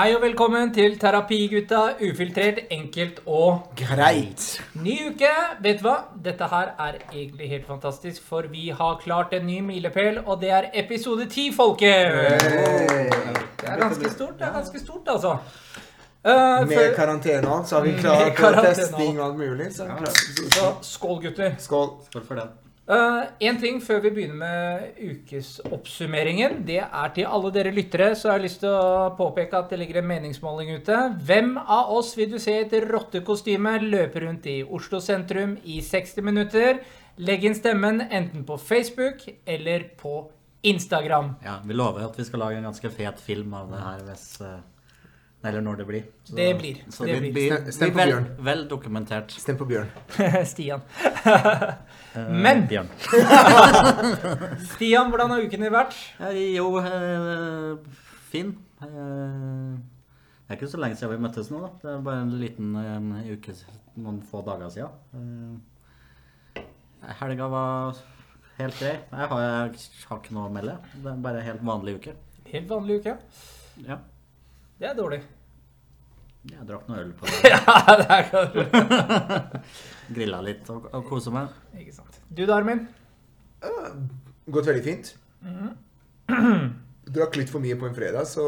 Hei og velkommen til Terapigutta ufiltrert, enkelt og Greit. ny uke. Vet du hva? Dette her er egentlig helt fantastisk, for vi har klart en ny milepæl, og det er episode ti, folket! Det er ganske stort, det er ganske stort, altså. Eh, Med for, karantene òg, så har vi Med klart karantene testing og alt mulig. Så klart. så skål, gutter. Skål. Skål for den. Eh, en ting før vi begynner med ukesoppsummeringen. Det er til alle dere lyttere, så jeg har lyst til å påpeke at det ligger en meningsmåling ute. Hvem av oss vil du se i et rottekostyme løpe rundt i Oslo sentrum i 60 minutter? Legg inn stemmen enten på Facebook eller på Instagram. Ja, vi lover at vi skal lage en ganske fet film av det her hvis eh, Eller når det blir. Så, Det blir. Så Det blir. blir, Stem- stem på Bjørn. vel dokumentert. Stem på Bjørn. Stian. Eh, Men- Bjørn. Stian, hvordan har uken din vært? Eh, jo, eh, fin. Eh, det er ikke så lenge siden vi møttes nå, da. Det er bare en liten en uke, noen få dager siden. Eh, helga var helt grei. Jeg har, jeg har ikke noe å melde. Det er bare en helt vanlig uke. Helt vanlig uke. Ja. Det er dårlig. Jeg drakk noe øl på det. ja, det er godt. Grilla litt og, og kosa meg. Ikke sant. Du, Darmin? Gått veldig fint. Drakk litt for mye på en fredag, så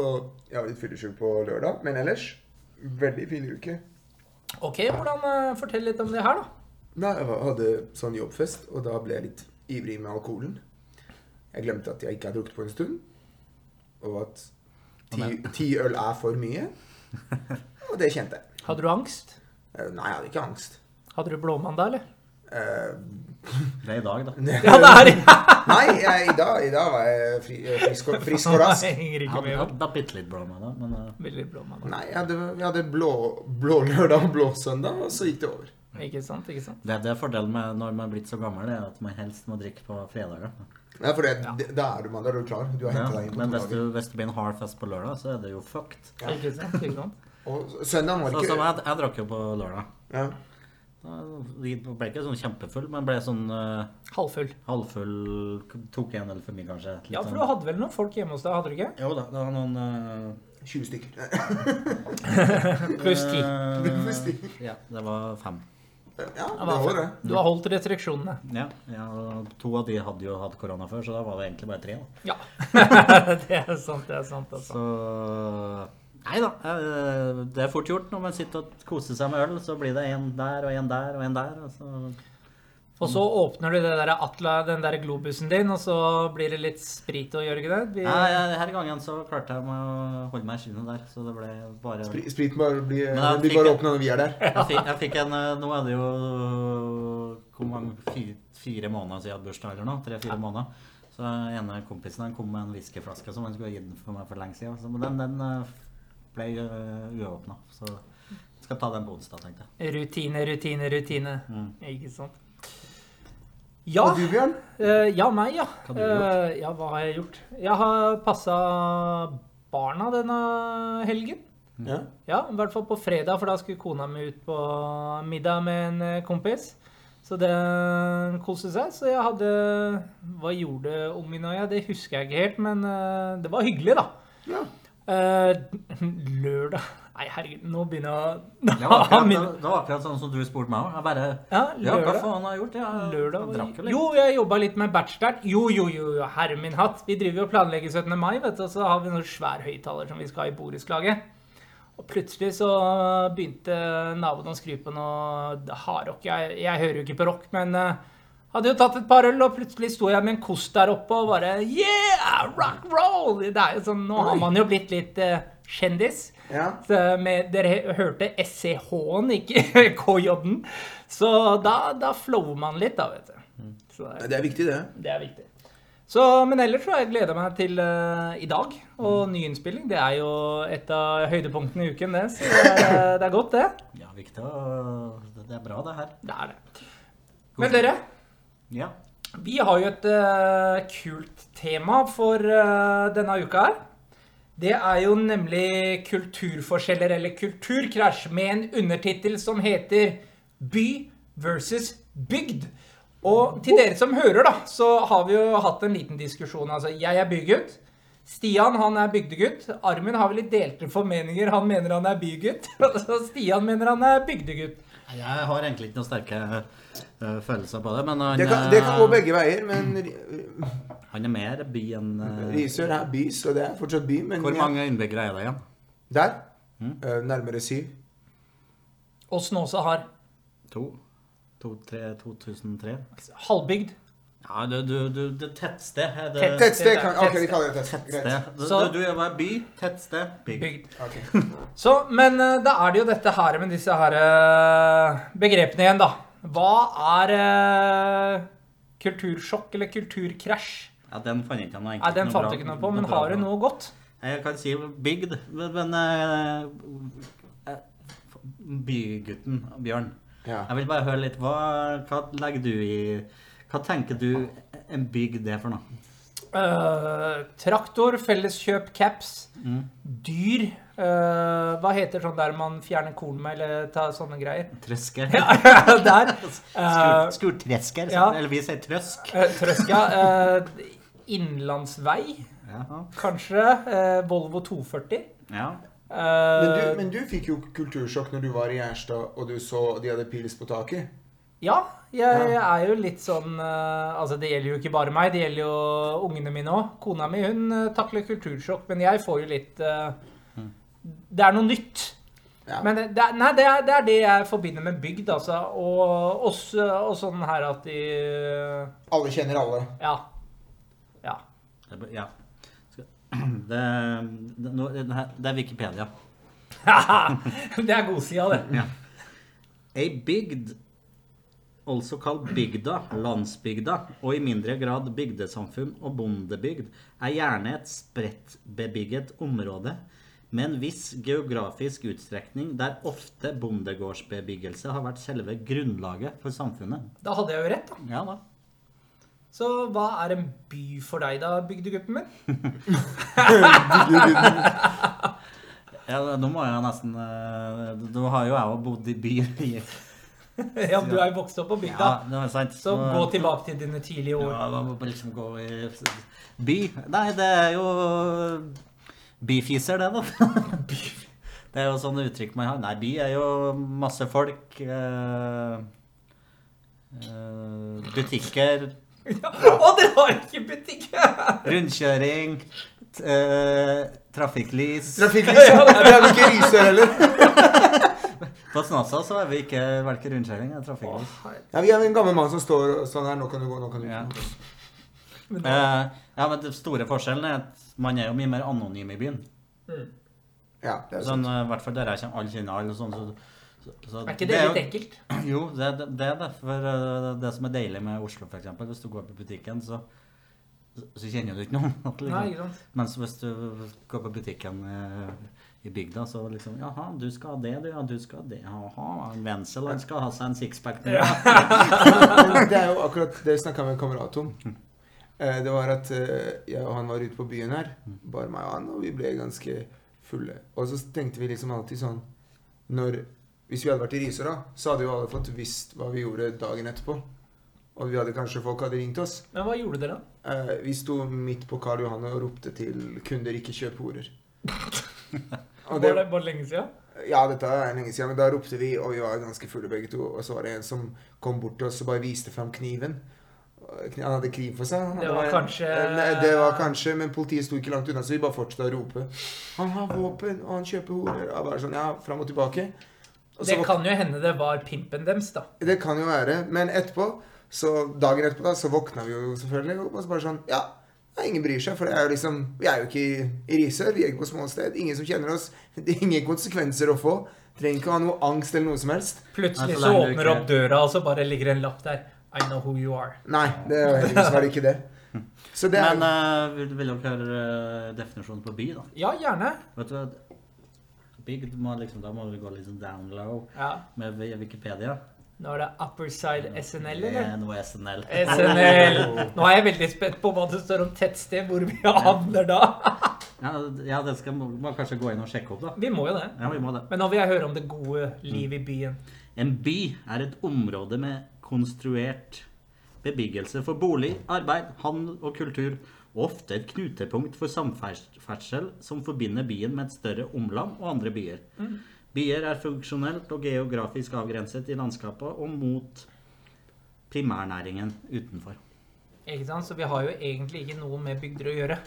jeg var litt fyllesyk på lørdag. Men ellers veldig fin uke. Ok, hvordan uh, Fortell litt om det her, da. Nei, jeg hadde sånn jobbfest, og da ble jeg litt ivrig med alkoholen. Jeg glemte at jeg ikke har drukket på en stund, og at ti, ti øl er for mye. Og det kjente jeg. Hadde du angst? Eh, Nei, jeg hadde ikke angst. Hadde du blåmandag, eller? Uh, Det er i dag, da. Ja, det er! Nei, jeg, i, dag, i dag var jeg fri, eh, frisk, og, frisk og rask. Jeg Jeg hadde, bitte litt blåmandag, men uh... Blåmandag. Nei, jeg hadde, jeg hadde blå, blå lørdag og blå søndag, og så gikk det over. Ikke sant? ikke sant? det, det er fordelen med når man er blitt så gammel, det er at man helst må drikke på fredager. Nei, for det, det, da er du mann, da er du klar. Du har Ja, deg inn på men hvis, du, hvis det blir en hard fest på lørdag, så er det jo fucked. Ja. Ikke sant? ikke sant? Og søndag må Så, det ikke jeg, jeg drakk jo på lørdag. ja. Da ble ikke sånn kjempefull, men ble sånn uh, Halvfull. halvfull Tok en eller for mye, kanskje. Litt Ja, for sånn- du hadde vel noen folk hjemme hos deg, hadde du ikke? Jo da, det var noen uh, 20 stykker. Pluss ti. eh, Pluss 10. ja, det var fem. Ja, det var det. Du har holdt restriksjonene. Ja, ja, to av de hadde jo hatt korona før, så da var det egentlig bare tre. da. Ja. det er sant, det er sant. Altså. Så Nei da. eh, Det er fort gjort når man sitter og koser seg med øl. Så blir det en der og en der og en der. Og så Og så åpner du det der Atla, den der globusen din, og så blir det litt sprit og gjør det ikke det? Vi- Nei, ja, denne gangen så klarte jeg med å holde meg i skinnet der. Så det ble bare Spri- Spriten bare blir, jeg blir bare åpna når vi er der. Jeg fikk, jeg fikk en eh, Nå er det jo hvor mange, fire, fire måneder siden jeg hadde bursdag eller noe. Tre-fire måneder. Så ene kompisen han kom med en whiskyflaske som han skulle ha gitt for meg for lenge siden. Så, den, den eh, ble uh, uåpna. Så jeg skal ta den på onsdag, tenkte jeg. Rutine, rutine, rutine. Mm. Ikke sant? Ja, Og du, Bjørn? Uh, ja, meg, ja. Hva? Eh, ja, hva har jeg gjort? Jeg har passa barna denne helgen. Ja. Ja, i hvert fall på fredag, for da skulle kona mi ut på middag med en eh, kompis. Så det koste seg. Så jeg hadde Hva gjorde ungen og jeg? Det husker jeg ikke helt, men det var hyggelig, da. ja. Uh, lørdag Nei, herregud, nå begynner jeg Det var å akkurat, det var akkurat sånn som du spurte meg òg. Jeg bare Ja, Ja, hva faen har jeg gjort? Jeg, Lørdag jeg drakk jo litt. Jo, jeg jobba litt med bachelor. Jo, jo, jo, jo, herre min hatt. Vi driver jo og planlegger 17. mai, vet du, og så har vi noen svær høyttaler som vi skal ha i borettslaget. Og plutselig så begynte naboen å skru på noe hardrock. Jeg, jeg hører jo ikke på rock, men eh, hadde jo tatt et par øl, og plutselig sto jeg med en kost der oppe og bare Yeah! Rock roll! Det er jo sånn, Nå har man jo blitt litt uh, kjendis. Ja. Så med, dere hørte SCH-en, ikke KJ-en. Så da, da flower man litt, da, vet du. Så det, Det er viktig, det. det er viktig. Så, men ellers så har jeg gleda meg til uh, i dag og nyinnspilling. Det er jo et av høydepunktene i uken, det. Så det er, det er godt, det. Ja, viktig å det, det er bra, det her. Det er det. Men dere, Ja. vi har jo et uh, kult tema for uh, denne uka her. Det er jo nemlig kulturforskjeller eller kulturkrasj med en undertittel som heter By versus bygd. Og til dere som hører, da, så har vi jo hatt en liten diskusjon. Altså, jeg er bygutt. Stian han er bygdegutt. Armin har vel litt delte formeninger. Han mener han er bygutt. Stian mener han er bygdegutt. Jeg har egentlig ikke noen sterke uh, følelser på det, men han, Det kan, det kan gå øh, begge veier, men uh, han er mer by enn uh, Risør er by, så det er fortsatt by. Men Hvor mange innbyggere er det igjen? der Mm. eh, nærmere syv. Og Snåsa har To? To, tre, 2003? halvbygd. Ja, du, du, du det tettsted er det Tettsted kan Ok, vi kaller det tettsted. Greit. Tettsted. Så- du, du er by, tettsted, bygd. Bygd. Ok. Så, men eh, da er det jo dette her med disse her eh, begrepene igjen, da. Hva er eh, kultursjokk eller kulturkrasj? Ja, den fant jeg ikke noe Nei, den noe fant bra- ikke noe på, men bra har du noe godt? Jeg kan si bygd, men, men eh, eh, Bygutten, Bjørn. Ja. Jeg vil bare høre litt, hva, hva legger du i Hva tenker du en bygd er for noe? Uh, traktor, felleskjøp, caps, Mm. dyr uh, Hva heter sånn der man fjerner korn med, eller tar sånne greier? Trøsker? der. Skur, Uh, skurtresker, ja. eller vi sier trøsk. Trøska. eh, innlandsvei, Ja. kanskje. eh, Volvo 240. ja. Eh, Men, du, men du fikk jo kultursjokk når du var i Gjerstad og du så de hadde pils på taket. Ja, jeg jeg er jo litt sånn eh, Altså, det gjelder jo ikke bare meg, det gjelder jo ungene mine òg. Kona mi hun eh, takler kultursjokk, men jeg får jo litt uh, Det er noe nytt. Ja. Men det, det, nei, det, er, det er det jeg forbinder med bygd, altså. Og, og, og sånn her at de Alle kjenner alle. Ja. Ja. Ja. Det, det, det, er Wikipedia. det er godsida, det. Ja. Ei bygd, altså kalt bygda, landsbygda, og i mindre grad bygdesamfunn og bondebygd, er gjerne et spredtbebygget område med en viss geografisk utstrekning der ofte bondegårdsbebyggelse har vært selve grunnlaget for samfunnet. Da hadde jeg jo rett, da. Ja da. Så hva er en by for deg, da, bygdegutten min? Ja, nå må jeg nesten eh, Nå har jo jeg jo bodd i by. ja, du er jo vokst opp på Ja, bygda. det sant. Så gå tilbake til dine tidlige år. Ja, man må liksom gå i by. Nei, det er jo byfiser, det, da. Det er jo sånne uttrykk man har. Nei, by er jo masse folk. Eh, eh, butikker, Ja. Og dere har ikke butikk! rundkjøring, eh, trafikklys. Trafikklys, ja. Det er vel ikke Risør heller. På Snåsa så er vi ikke verken rundkjøring er trafikklys. Ja, vi har en gammel mann som står sånn her. Nå kan du gå, nå kan du Ja. gå. Men uh, ja, men den store forskjellen er at man er jo mye mer anonym i byen. Ja, det er Sånn, sant. Sånn, I hvert fall der jeg kommer, alle kjenner alle. Sånn, så, så, så, Er ikke det det litt ekkelt? Jo, det, det, det er det. For eh, det som er deilig med Oslo, eksempel, hvis du går på butikken, så, så kjenner du ikke noen. liksom. Nei, ikke sant? Mens hvis du går på butikken eh, i bygda, så liksom Jaha, du skal ha det, du. Ja, du skal ha det. Jaha, Wenzel han skal ha seg en sixpack nå. Men det er jo akkurat det jeg snakka med en kamerat om. Eh, Det var at eh, jeg og han var ute på byen her. Bare meg og han, og vi ble ganske fulle. Og så tenkte vi liksom alltid sånn når, Hvis vi hadde vært i Risøra, så hadde jo alle fått visst hva vi gjorde dagen etterpå. Og vi hadde kanskje folk hadde ringt oss. Men hva gjorde dere, da? Eh, vi sto midt på Karl Johan og ropte til kunder ikke kjøp horer. Og Var det bare lenge siden? ja, dette er lenge siden, men da ropte vi, og vi var ganske fulle begge to. Og så var det en som kom bort til oss og bare viste fram kniven. Han hadde kniv for seg. Det var kanskje- Nei, Det var kanskje, men politiet sto ikke langt unna, så vi bare fortsatte å rope. Han har våpen, og han kjøper horer. Og bare sånn, ja, fram og tilbake. Og så Det kan jo hende det var pimpen deres, da. det kan jo være, men etterpå, så dagen etterpå da, så våkna vi jo selvfølgelig, og så bare sånn, ja, ja, ingen bryr seg, for det er jo liksom, vi er jo ikke i, i Risør, vi er ikke på småsted, ingen som kjenner oss, det er ingen konsekvenser å få, trenger ikke å ha noe angst eller noe som helst. Plutselig så åpner opp døra, og så bare ligger en lapp der. I know who you are. Nei, det er heldigvis var det ikke det. Så det er, Men uh, vil, vil dere høre eh, definisjonen på by, da? Ja, gjerne. Vet du hva? Bygd må liksom, da må vi gå litt sånn down low Ja. med Wikipedia. Nå er det Upper Side SNL, Det eller? er noe SNL. SNL. Nå er jeg veldig spent på hva det står om tettsted, hvor vi havner da. Ja, ja det skal må kanskje gå inn og sjekke opp, da. Vi må jo det. Ja, vi må det. Men nå vil jeg høre om det gode liv i byen. En by er et område med konstruert bebyggelse for bolig, arbeid, handel og kultur, ofte et knutepunkt for samferdsel som forbinder byen med et større omland og andre byer. Byer er funksjonelt og geografisk avgrenset i landskapet og mot primærnæringen utenfor. Ikke sant? Så vi har jo egentlig ikke noe med bygder å gjøre.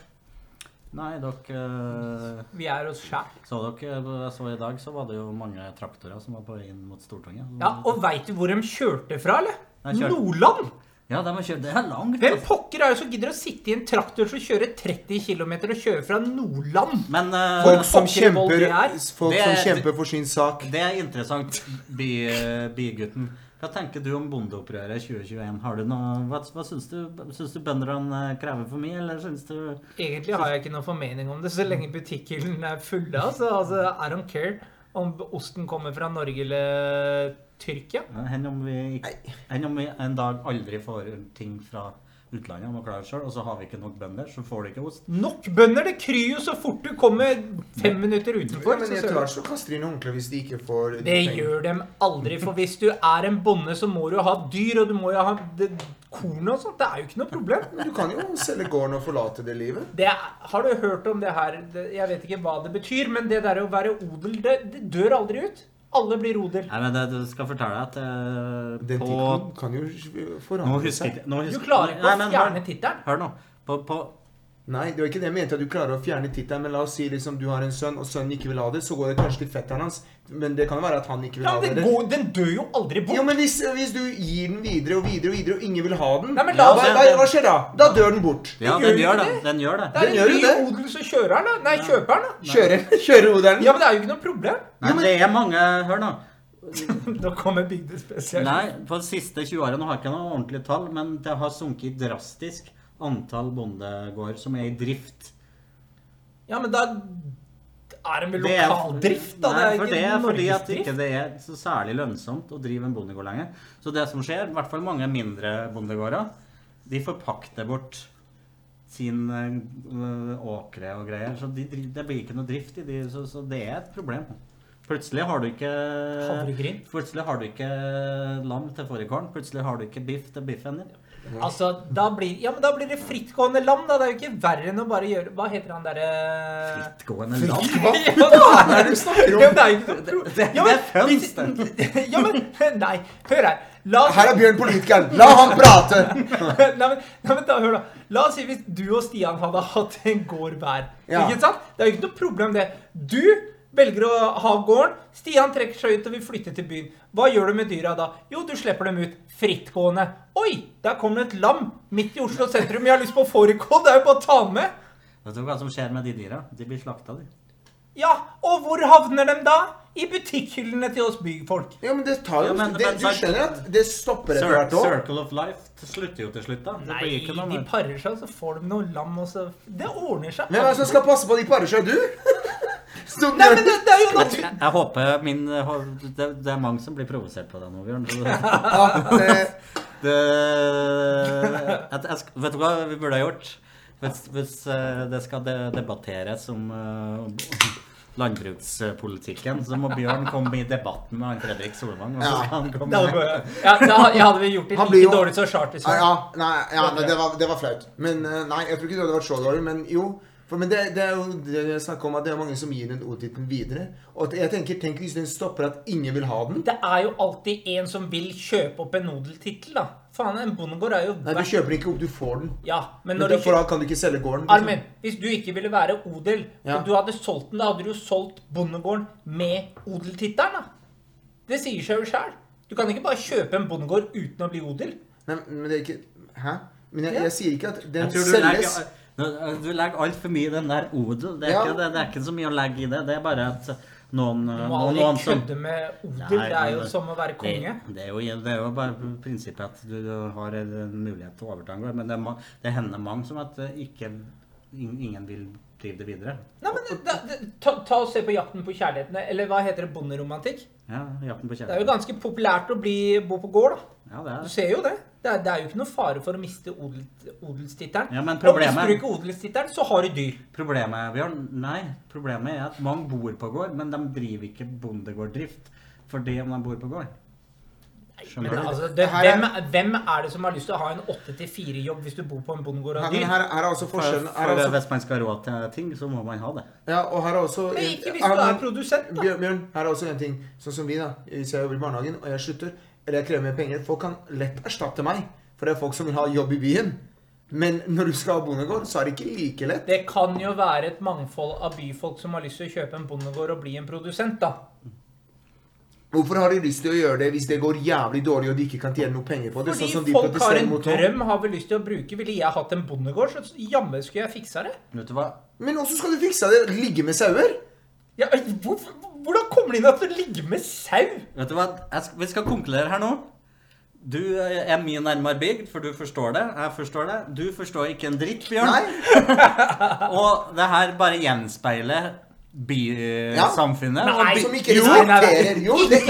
Nei, dere eh, Vi er oss sjæl. Så dere jeg så i dag, så var det jo mange traktorer som var på vei inn mot Stortinget. Ja, og veit du hvor de kjørte fra, eller? Nei, kjørte. Nordland! Ja, de har kjørt Det er langt. Hvem altså. pokker er det som gidder å sitte i en traktor som kjører 30 km og kjører fra Nordland? Men uh, Folk som kjemper, det er. folk Det som er- kjemper for sin sak. det er interessant, by, bygutten. Hva tenker du om bondeopprøret 2021? Har du noe, hva hva syns du? Syns du bøndene eh, krever for mye, eller syns du Egentlig har jeg ikke noen formening om det, så lenge butikkhyllene er fulle. Altså, altså, I don't care om osten kommer fra Norge eller Tyrkia. Enn om vi, ikke- enn om vi en dag aldri får ting fra utlandet og å klare sjøl, og så har vi ikke nok bønder, så får du ikke ost? Nok bønder! Det kryr jo så fort du kommer fem minutter utenfor. Ja, men etter hvert så kaster de inn ordentlig hvis de ikke får Det gjør dem aldri, for hvis du er en bonde, så må du ha dyr, og du må jo ha det, korn og sånt. Det er jo ikke noe problem. Men du kan jo selge gården og forlate det livet. Det er, har du hørt om det her? Jeg vet ikke hva det betyr, men det der å være odel, det, det dør aldri ut. Alle blir odel. Nei, men det, du skal fortelle deg at uh, Den på tittelen kan jo Nå forandre husker seg. jeg ikke Du klarer ikke Nei, å men fjerne tittelen. Hør nå. På, på, Nei, det var ikke det jeg mente. At du klarer å fjerne tittelen. Men la oss si liksom du har en sønn, og sønnen ikke vil ha det. Så går det kanskje til fetteren hans. Men det kan jo være at han ikke vil Ja, ha det. Ja, går, den dør jo aldri bort. Jo, men hvis, hvis du gir den videre og videre og videre, og ingen vil ha den, Nei, men la oss- hva, hva, hva skjer da? Da dør den bort. ja, gjør den gjør det. det. Den gjør det. Det er Den en ny odel som kjører den. Nei, kjøperen, da. Kjører, kjører odelen. Ja, men det er jo ikke noe problem. Nei, det er mange Hør nå. Da kommer bygdespesialen. Nei, på de siste 20 årene, har jeg ikke noe ordentlig tall, men det har sunket drastisk antall bondegårder som er i drift. Ja, men da er det vel lokaldrift, da. Nei, det for ikke det er fordi at ikke det er så særlig lønnsomt å drive en bondegård lenger. Så det som skjer, i hvert fall mange mindre bondegårder, de forpakter bort sin øh, åkre og greier. Så de, det blir ikke noe drift i de, så, så det er et problem. Plutselig har du ikke Havregryn. Plutselig har du ikke lam til fårikålen. Plutselig har du ikke biff til biffender. Altså, da blir, ja, men da blir det frittgående lam, da. Det er jo ikke verre enn å bare gjøre Hva heter han derre Frittgående lam. Hva faen er det du snakker Ja, men det er jo ikke noe pro- Det, det er føns, det. Ja, men Nei, hør her. La Her er Bjørn politikeren. La han prate! nei, men, nei, men da, hør da. La oss si hvis du og Stian hadde hatt en gård hver. Ja. Ikke sant? Det er jo ikke noe problem, det. Du velger å ha gården. Stian trekker seg ut og vil flytte til byen. Hva gjør du med dyra da? Jo, du slipper dem ut frittgående. Oi, der kommer det et lam midt i Oslo sentrum. Jeg har lyst på fårikål. Det er jo bare å ta den med. Vet du hva som skjer med de dyra? De blir slakta, de. Ja, og hvor havner de da? I butikkhyllene til oss byfolk. Ja, men det tar jo Ja, men- det, men- Du skjønner at det stopper etter hvert òg. Circle of life det slutter jo til slutt, da. Det Nei, ikke noe de parer seg, så får de noe lam, og så Det ordner seg. Hvem er det som skal passe på de parer seg? Du? Nei, men det, det er jo natur... Jeg, jeg håper min det, det er mange som blir provosert på det nå, Bjørn. Det, det, det, jeg, jeg, vet du hva vi burde ha gjort? Hvis, hvis eh, det skal debatteres om uh, landbrukspolitikken, så må Bjørn komme i debatten med han Fredrik Solvang. Og så Ja. skal han Det komme hadde, ja, det hadde, vi gjort det like jo- dårlig som Charter-Svein. ja, ja, nei, ja, nei, det, var, det var flaut. Men eh, nei, jeg tror ikke det hadde vært så dårlig. Men jo. For, men det, det er jo det jeg snakker om, at det er mange som gir den O-tittelen videre. Og at jeg tenker, tenk hvis den stopper at ingen vil ha den. Det er jo alltid en som vil kjøpe opp en odeltittel, da. Faen, en bondegård er jo Nei, du kjøper ikke opp, du får den. Ja, men Men når du derfor kjøper kan du ikke selge gården. liksom. Armin, hvis du ikke ville være odel, Ja. og du hadde solgt den, da hadde du jo solgt bondegården med odeltittelen, da. Det sier seg jo sjæl. Du kan ikke bare kjøpe en bondegård uten å bli odel. Nei, men det er ikke Hæ? Men jeg, jeg sier ikke at den selges. Nå, du legger altfor mye i den der odel. Det er, Ja. ikke, det, det er ikke så mye å legge i det. Det er bare at noen, Du må noen, aldri kødde med odel. Nei, det er jo det- som å være konge. Det, det, er jo, det er jo bare prinsippet at du har en mulighet til å overta en gård. Men det, må, det hender mange som at eh, ikke, ingen vil drive det videre. Nei, men det, ta, ta og Se på 'Jakten på kjærligheten', eller hva heter det? Bonderomantikk? Ja, jakten på Det er jo ganske populært å bli, bo på gård, da. Ja, det Du er. ser jo det. Det er, det er jo ikke noe fare for å miste odel, odelstittelen. Ja, men Og hvis problemet- du bruker odelstittelen, så har du dyr. Problemet, Bjørn, nei, problemet er at mange bor på gård, men de driver ikke bondegårddrift fordi om de bor på gård. Skjønner Men du? altså, det, er- hvem, hvem er det som har lyst til å ha en 8-4-jobb hvis du bor på en bondegård og av dyr? her, her er også For, forskjellen er for også, hvis man skal ha råd til ting, så må man ha det. Ja, og her er også Men ikke hvis her- du er produsent, da. Bjørn, her er også en ting. Sånn som vi, da. Hvis jeg jobber i barnehagen, og jeg slutter, eller jeg krever mer penger Folk kan lett erstatte meg, for det er folk som vil ha jobb i byen. Men når du skal ha bondegård, så er det ikke like lett. Det kan jo være et mangfold av byfolk som har lyst til å kjøpe en bondegård og bli en produsent, da. Hvorfor har de lyst til å gjøre det hvis det går jævlig dårlig og de ikke kan tjene noe penger på det? Fordi sånn som de folk har en mot drøm, har vel lyst til å bruke. Ville jeg hatt en bondegård, så jammen skulle jeg fiksa det. Vet du hva? Men også skal du fikse det? Ligge med sauer? Ja, hvorfor, hvordan kommer det inn at du ligger med sau? Vet du hva? Jeg skal, vi skal konkludere her nå. Du er mye nærmere bygd, for du forstår det. Jeg forstår det. Du forstår ikke en dritt, Bjørn. Nei. Og det her bare gjenspeiler bysamfunnet. Nei, by- Som ikke Jo, jo, det, Jo, det,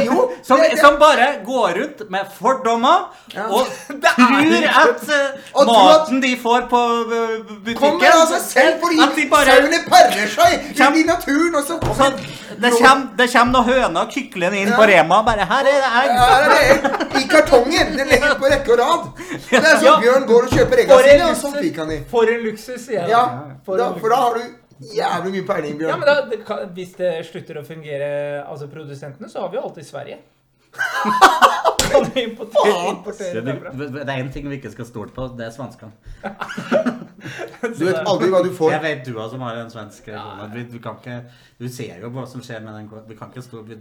som, det, som bare går rundt med fordommer Ja. og tror at Og at- maten de får på eh, butikken Kommer seg selv fordi At de bare sauene parer seg inn i naturen, og så så det kommer, det noen høner og kykler inn Ja. på Rema. Bare 'Her er det egg'. I kartongen! Det ligger på rekke og rad. Det er sånn Ja. Bjørn går og kjøper egga sine, og fikk han de. For en luksus, sier jeg. Ja, for da har du jævlig mye peiling, Ja, men da, det kan, Hvis det slutter å fungere, altså produsentene, så har vi jo alltid Sverige. kan vi importere, Det, importere derfra? det er én ting vi ikke skal stole på, det er svenskene. Du vet aldri hva du får. Jeg vet du som har en svensk kone. Vi, du, kan ikke, du ser jo hva som skjer med den. Vi kan ikke stå vi,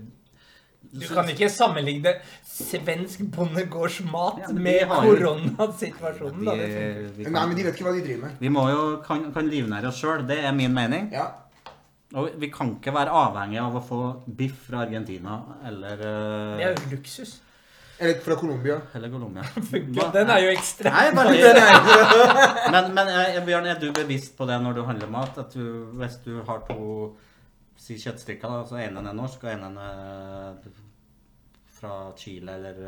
Du kan ikke sammenligne svensk bondegårdsmat Ja, med koronasituasjonen. det vi, funker. vi, Nei, men de vet ikke hva de driver med. vi må jo kan, kan livnære oss sjøl. Det er min mening. Ja. Og vi kan ikke være avhengig av å få biff fra Argentina eller, Det eh, er jo luksus. Eller fra Colombia. eller Colombia. Den er jo ekstrem. Nei, bare, men, men eh, Bjørn, er du bevisst på det når du handler mat? At du, hvis du har to si kjøttstykka, da, så en er norsk og en er fra Chile eller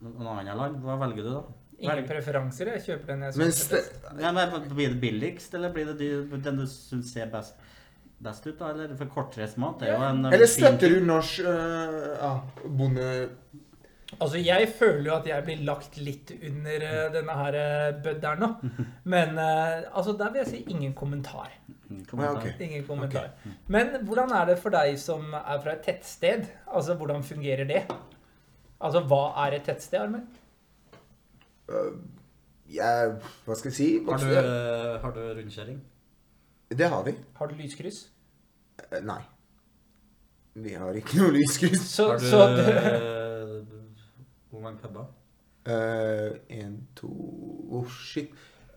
noen noe annet land, hva velger du da? Ingen preferanser. Jeg kjøper den jeg syns er best. Ja, men Blir det billigst, eller blir det den du syns ser best, best ut? da? Eller for kortreist mat? Det er jo en eh, eller støtter du norsk uh, ja, bonde... Altså, Jeg føler jo at jeg blir lagt litt under eh, denne her uh, bødderen nå. Men eh, altså, der vil jeg si ingen kommentar. kommentar. Okay. Ingen kommentar. Men hvordan er det for deg som er fra et tettsted? Altså, Hvordan fungerer det? Altså, Hva er et tettsted, Armen? Uh, jeg, hva skal jeg si? Har du, eh, har du rundkjøring? Det har vi. Har du lyskryss? Uh, Nei. Vi har ikke noe lyskryss. Så, Har du så det, eh, Hvor mange puber? Uh, en, to Oh, shit.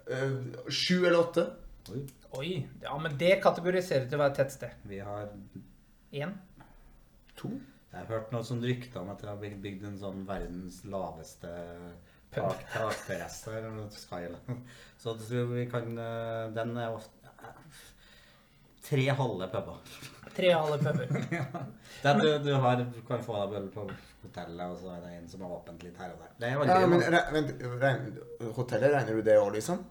Eh, sju eller åtte? Oi. Oi. Ja, men det kategoriserer til å være et tettsted. Vi har Én. To? Jeg har hørt noe sånn rykte om at det har bygd en sånn verdens laveste tak, takterrasse eller noe skyline. Så vi kan eh, Den er ofte Tre halve puber. Tre halve puber. ja. du, du, har, du kan få deg bøller på hotellet, og så er det en som har åpent litt her og der. Det er veldig Ja, men re, vent, regn, hotellet, regner du det òg, liksom?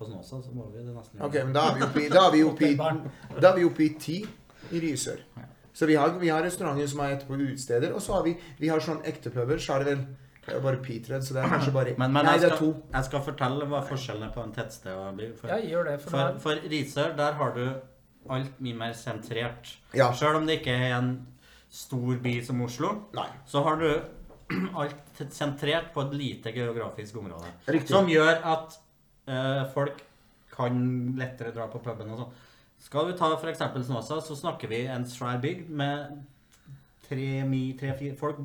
På Snåsa så må vi det nesten Ok, men da er vi oppe i, da ti i Risør. Så vi har, vi har restauranter som er etterpå utesteder, og så har vi, vi har sånn ekte puber, så er det vel det er bare Petred, så det er kanskje bare Men, men Nei, skal, det er to. jeg skal fortelle hva forskjellen er på en tettsted og en by. For, Ja, gjør det. For, for, for Risør, der har du alt mye mer sentrert. Ja. Selv om det ikke er en stor by som Oslo, Nei. så har du alt sentrert på et lite geografisk område. Riktig. Som gjør at uh, folk kan lettere dra på puben og sånn. Skal vi ta f.eks. Snåsa, så snakker vi en svær bygd med tre, mi, tre, fire Folk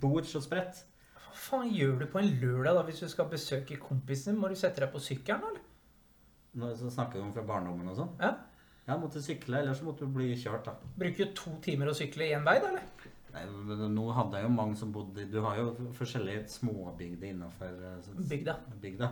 bor så spredt. Hva faen gjør du på en lørdag da hvis du skal besøke kompisen din? Må du sette deg på sykkelen, eller? Nå snakker vi om fra barndommen og sånn. Ja. Ja, måtte sykle, ellers så måtte du bli kjørt, da. Bruker jo to timer å sykle én vei, da, eller? Nei, Nå hadde jeg jo mange som bodde Du har jo forskjellige småbygder innafor Bygda. Bygda.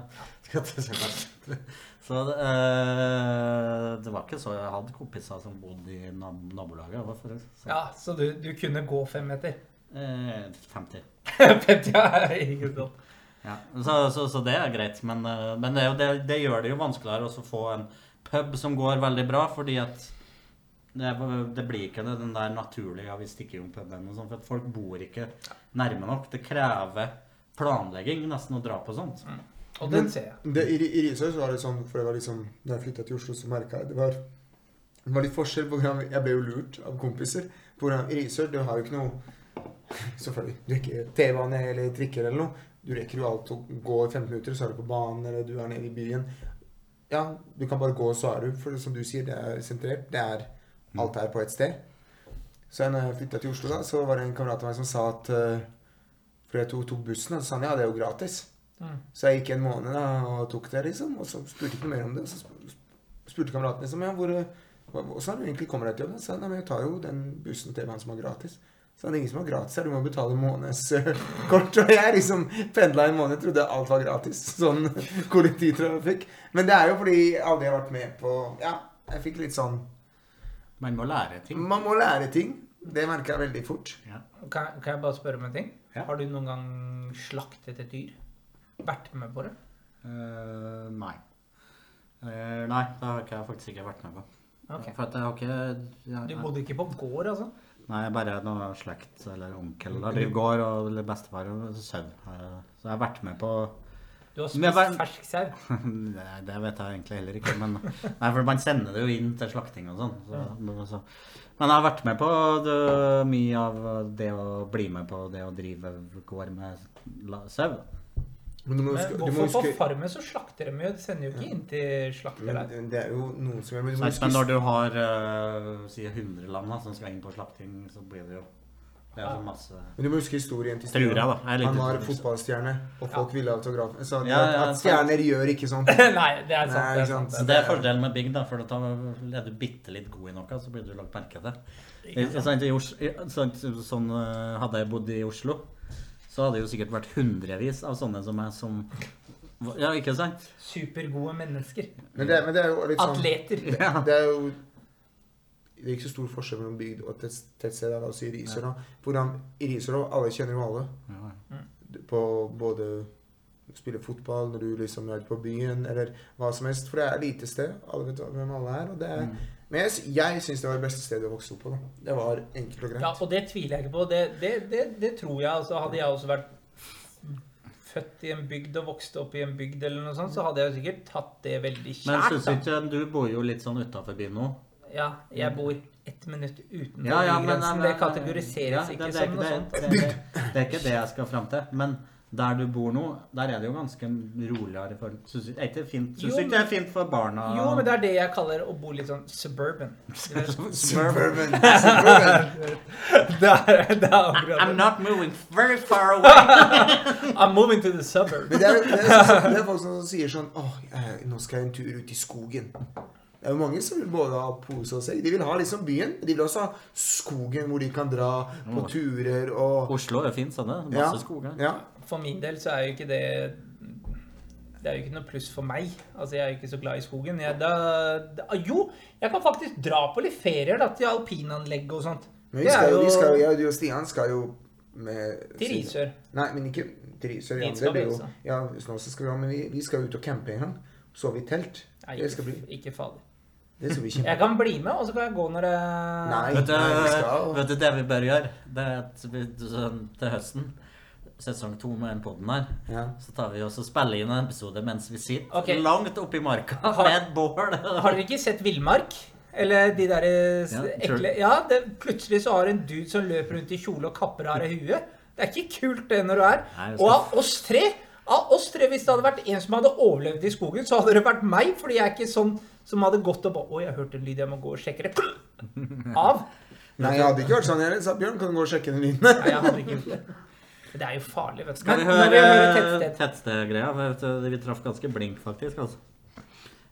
Si det. Så det, eh, det var ikke så Jeg hadde kompiser som bodde i nab nabolaget. For, Så, Ja, så du, du kunne gå fem meter? eh, 50. 50, ja, ikke sant. Ja. Så, så, så det er greit. Men, eh, men det, det, det gjør det jo vanskeligere å få en pub som går veldig bra, fordi at det, det blir ikke det, den der naturlige ja, vi stikker om puben og sånn, for at folk bor ikke nærme nok. Det krever planlegging nesten å dra på sånt. Og den ser jeg. Det, I I Risør så var det sånn, for det var liksom, når jeg flytta til Oslo, så merka jeg det var, det var litt forskjell på hvordan Jeg ble jo lurt av kompiser. På hvordan I Risør du har jo ikke noe Selvfølgelig. Du rekker T-bane eller trikker eller noe. Du rekker jo alt å gå i 15 minutter, så er du på banen, eller du er nede i byen. Ja, du kan bare gå, og så er du. For som du sier, det er sentrert. Det er Alt er på ett sted. Så når jeg flytta til Oslo, da, så var det en kamerat av meg som sa at uh, For jeg tok, tok bussen, og så sa han ja, det er jo gratis. Mm. Så jeg gikk en måned da, og tok det, liksom. Og så spurte ikke noe mer om det. Og så spurte kameraten liksom, ja, hvor, hva- hvordan har du egentlig kommet deg til jobb? Så sa han, ja, men jeg tar jo den bussen til meg som er gratis. Så det er ingen som har gratis her, du må betale månedskort. Og jeg liksom pendla en måned, trodde alt var gratis. Sånn kollektivtrafikk. Men det er jo fordi alle har vært med på Ja, jeg fikk litt sånn Man må lære ting. Man må lære ting. Det merker jeg veldig fort. Ja. Kan, kan jeg bare spørre om en ting? Ja. Har du noen gang slaktet et dyr? Vært med på det? Uh, nei. Uh, nei, det har jeg faktisk ikke vært med på. Ok. For at jeg har ikke jeg, Du bodde ikke på gård, altså? Nei, bare noe slekt eller onkel der driver gård, og, eller bestefar og sau. Så jeg har vært med på Du har spist hva- fersk sau? Nei, Det vet jeg egentlig heller ikke, men Nei, for man sender det jo inn til slakting og sånn. Så, men, så. men jeg har vært med på det, mye av det å bli med på det å drive gård med sau. Men du må Men må hvorfor på Farmen så slakter de jo? De sender jo ikke inn til slakter der. men Det er jo noen som men du må huske Men når du har uh, sier 100 land da, som skal inn på slakting, så blir det jo Det er så masse Men du må huske historien til Stian. Han var fotballstjerne, og folk ville ha autografen. Så Ja, ja, at stjerner gjør ikke sånn. Nei, det er sant. Nei, det er sant. sant. Det er fordelen med Big, da, for da er du bitte litt god i noe, så blir du lagt merke til. Sånn, sant, Sånn eh, Hadde jeg bodd i Oslo, så hadde det jo sikkert vært hundrevis av sånne som meg som Ja, ikke sant? Supergode mennesker. Men det, men det er jo litt sånn Atleter. Ja. Det er jo det er ikke så stor forskjell mellom bygd og tett- tettsted. La oss si Risør. Ja. Hvordan I Risør alle kjenner jo alle. Ja. På både spille fotball, når du liksom er på byen, eller hva som helst. For det er lite sted. Alle vet hvem alle er. Og det er, Mm. Men jeg, jeg syns det var det beste stedet å vokse opp på. da. Det var enkelt og greit. Ja, og det tviler jeg ikke på. Det, det, det, det tror jeg. Altså, hadde jeg også vært født i en bygd og vokst opp i en bygd, eller noe sånt, så hadde jeg sikkert tatt det veldig Men kjært. syns da. ikke Du bor jo litt sånn utafor byen nå. Ja, jeg bor ett minutt utenfor Ja, ja, men- bygrensen. Det kategoriseres ja, det- ikke det som noe det, sånt. Det, det, det er ikke det jeg skal fram til. Men der du bor nå, der er det jo ganske roligere. For, synes, er ikke det fint? synes Jo, ikke det er fint for barna? Jo, men det er det jeg kaller å bo litt sånn suburban. Suburban. Suburban. det er, det er akkurat I'm not moving very far away. I'm moving to the suburb. Men det er, det, er, det er folk som sier sånn Åh, jeg, nå skal jeg en tur ut i skogen. Det er jo mange som vil både ha pose og sekk. De vil ha liksom byen. De vil også ha skogen hvor de kan dra på turer og Oslo er fint sånn, det. Ja. Masse skoger. Ja. For min del så er jo ikke det Det er jo ikke noe pluss for meg. Altså, Jeg er jo ikke så glad i skogen. Jeg, da, da, jo, jeg kan faktisk dra på litt ferier da, til alpinanlegg og sånt. Men vi skal jo, vi skal jo, jeg og du og Stian skal jo med Til Risør. Nei, men ikke til Risør. Ja, det blir jo, ja, nå så skal vi, ha, men vi, vi skal ut og campe en gang. Sove i telt. Nei, Det skal ikke, bli ikke farlig. Det skal bli kjempe... Jeg kan bli med, og så kan jeg gå når det Nei. Vet du, vi skal- vet du det vi bør gjøre? Det er sånn, til høsten, sesong to med den podden her, Ja. så tar vi også og spiller inn en episode mens vi sitter okay. langt oppi i marka Har- med et bål. Har dere ikke sett Villmark? Eller de der eh, Ja, ekle Ja, det, plutselig så har du en dude som løper rundt i kjole og kapper av deg huet. Det er ikke kult, det, når du er Nei, Og av oss tre av oss tre, Hvis det hadde vært en som hadde overlevd i skogen, så hadde det vært meg. Fordi jeg er ikke sånn som hadde gått og bare Oi, jeg hørte en lyd, jeg må gå og sjekke det. Av. Nei, jeg hadde ikke vært sånn. Jeg sa Bjørn, kan du gå og sjekke den lyden? Nei, jeg hadde ikke gjort det. Det er jo farlig, vet du. Skal vi høre tettsted tettstedgreia? Tettsted Vi traff ganske blink, faktisk. altså.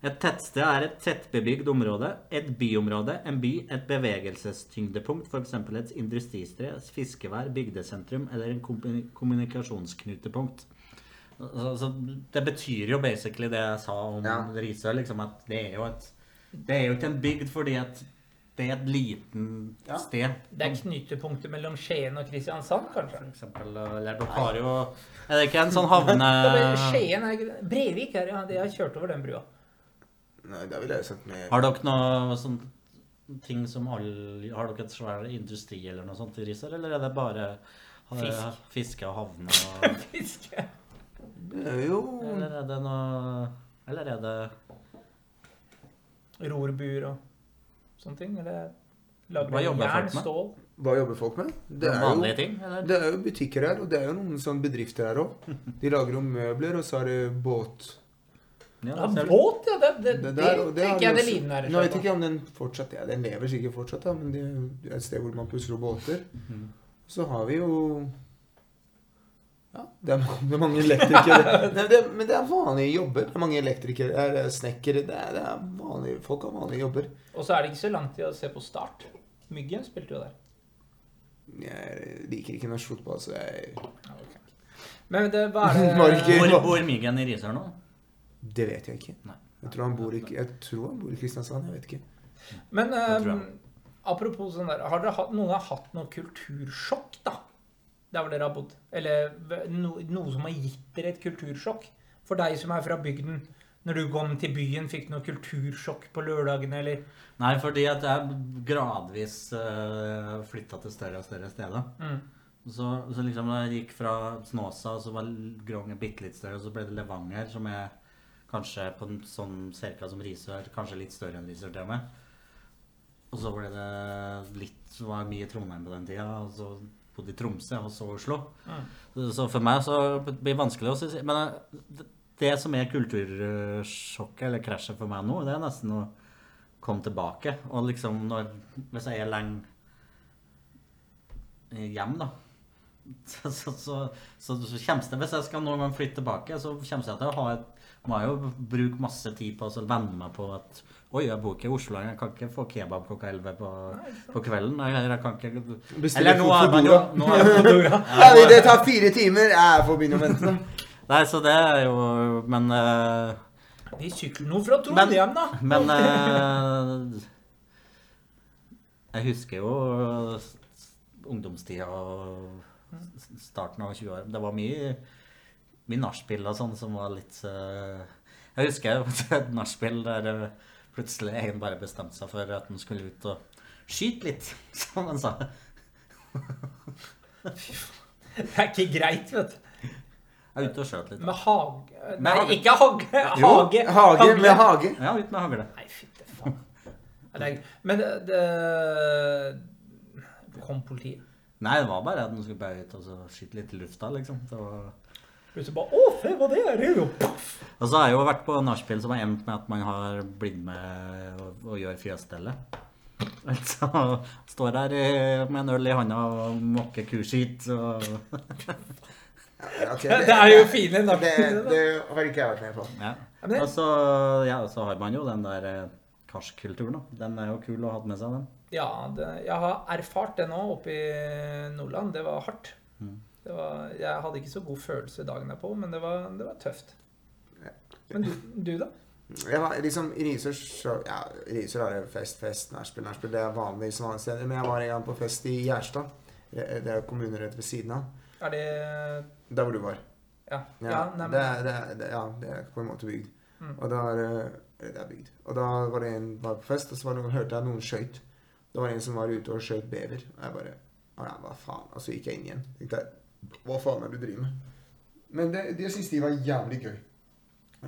Et tettsted er et tettbebygd område, et byområde, en by, et bevegelsestyngdepunkt, f.eks. et industristed, fiskevær, bygdesentrum eller en kommunikasjonsknutepunkt. Så, så det betyr jo basically det jeg sa om Ja. Risør, liksom at det er jo et Det er jo ikke en bygd fordi at det et liten Ja. sted. Det er knytepunktet mellom Skien og Kristiansand, kanskje? For eksempel, eller dere har jo Er det ikke en sånn havne... Skien er ikke det. Brevik er ja, de har kjørt over den brua. Nei, det ville jeg sett med Har dere noe sånn ting som alle Har dere et svær industri eller noe sånt i Risør, eller er det bare eh, Fisk. fiske og havne og Fiske. Er jo Eller er det noe Eller er det Rorbuer og sånne ting. Eller lager Hva jobber jern, folk med? stål. Hva jobber folk med? Det er vanlige jo, ting? Eller? det er jo butikker her, og det er jo noen sånne bedrifter her òg. De lager jo møbler, og så er det båt. Ja, Ja, ser du. båt, ja. Det, det, det, der- og det har tenker jeg det også- ligner. Nå vet jeg ikke om den fortsatt ja, Den lever sikkert fortsatt, da, men det er et sted hvor man pusser opp båter. Mhm. Så har vi jo Ja, det er, det er mange elektrikere. Nei, det, men det er vanlige jobber. Det er mange elektrikere, er det snekkere det er, det er vanlige, Folk har vanlige jobber. Og så er det ikke så langt til å se på Start. Myggen spilte jo der. Jeg liker ikke norsk fotball, så jeg Ja. Men det, hva er det Var Hvor bor Myggen i Risør nå? Det vet jeg ikke. Nei. Jeg tror han bor i, jeg tror han bor i Kristiansand. Jeg vet ikke. Men eh, apropos sånn der, har dere hatt, noen har hatt noe kultursjokk, da? Der hvor dere har bodd? Eller no, noe som har gitt dere et kultursjokk? For deg som er fra bygden, når du kom til byen, fikk du noe kultursjokk på lørdagene, eller? Nei, fordi at jeg gradvis uh, flytta til større og større steder. Mm. Så, så liksom da jeg gikk fra Snåsa, så var Grong bitte litt større, og så ble det Levanger, som er kanskje på en sånn cirka som Risør, kanskje litt større enn Risør til og med. Og så ble det litt var mye Trondheim på den tida, og så bodde i Tromsø, og så Oslo. Mm. Så- for meg så blir det vanskelig å si Men eh, det- som er kultursjokket, eller krasjet for meg nå, det er nesten å komme tilbake. Og liksom når Hvis jeg er lenge hjem, da så, så, så, så, så kommer det, Hvis jeg skal noen gang flytte tilbake, så kommer jeg til å ha et må jeg jo bruke masse tid på å venne meg på at Oi, jeg bor ikke i Oslo, jeg kan ikke få kebab klokka 11 på, på kvelden. Jeg, jeg kan ikke Bestiller nå fot er man jo nå er Fodora. Ja, det- tar fire timer. Jeg får begynne å vente. Nei, så det er jo Men uh, Vi sykler nå fra Trondheim, da! Men uh, Jeg husker jo ungdomstida og starten av 20-åra. Det var mye, mye nachspiel og sånn som var litt uh, Jeg husker et nachspiel der eh, plutselig egen bare bestemte seg for at han skulle ut og skyte litt, som han sa. Det er ikke greit, vet du. Jeg er ute og skjøt litt. Med hage Med Nei, hage. ikke hage. Jo, Hage. hage med hage. Ja, ut med hagle. Nei, fytte faen. Men det, det Kom politiet? Nei, det var bare at han skulle bare ut og skyte litt i lufta, liksom. Det var... Plutselig bare Å, se hva det er! Jo! Og så har jeg jo vært på nachspiel som har endt med at man har blitt med og, og gjør fjøsstellet. Altså, står der med en øl i handa og mokker kuskitt og Ja, okay, Det er jo fine det, nachspiel, Det, det har ikke jeg vært med på. Ja. Det- Og så, ja, så har man jo den der karskulturen, karskkulturen, da. Den er jo kul å ha med seg, den. Ja, det, jeg har erfart det nå oppe i Nordland. Det var hardt. Det var, jeg hadde ikke så god følelse dagen derpå, men det var, det var tøft. Men du, du da? Var liksom I Risør Ja, Risør er det fest, fest, nachspiel, nachspiel. Det er vanlig som andre steder. Men jeg var en gang på fest i Gjerstad. Det det er kommuner rett ved siden av. Er det Der hvor du var. Ja. Ja, ja nei, det, men, det, er, det, ja det er på en måte bygd. Mm. Og da er det- det er bygd. Og da var det en var på fest, og så var det, hørte jeg noen skøyt. Det var en som var ute og skjøt bever. Og jeg bare Å ja, hva faen? Og så gikk jeg inn igjen. Tenkte Hva faen er det du driver med? Men det, det syns de var jævlig gøy.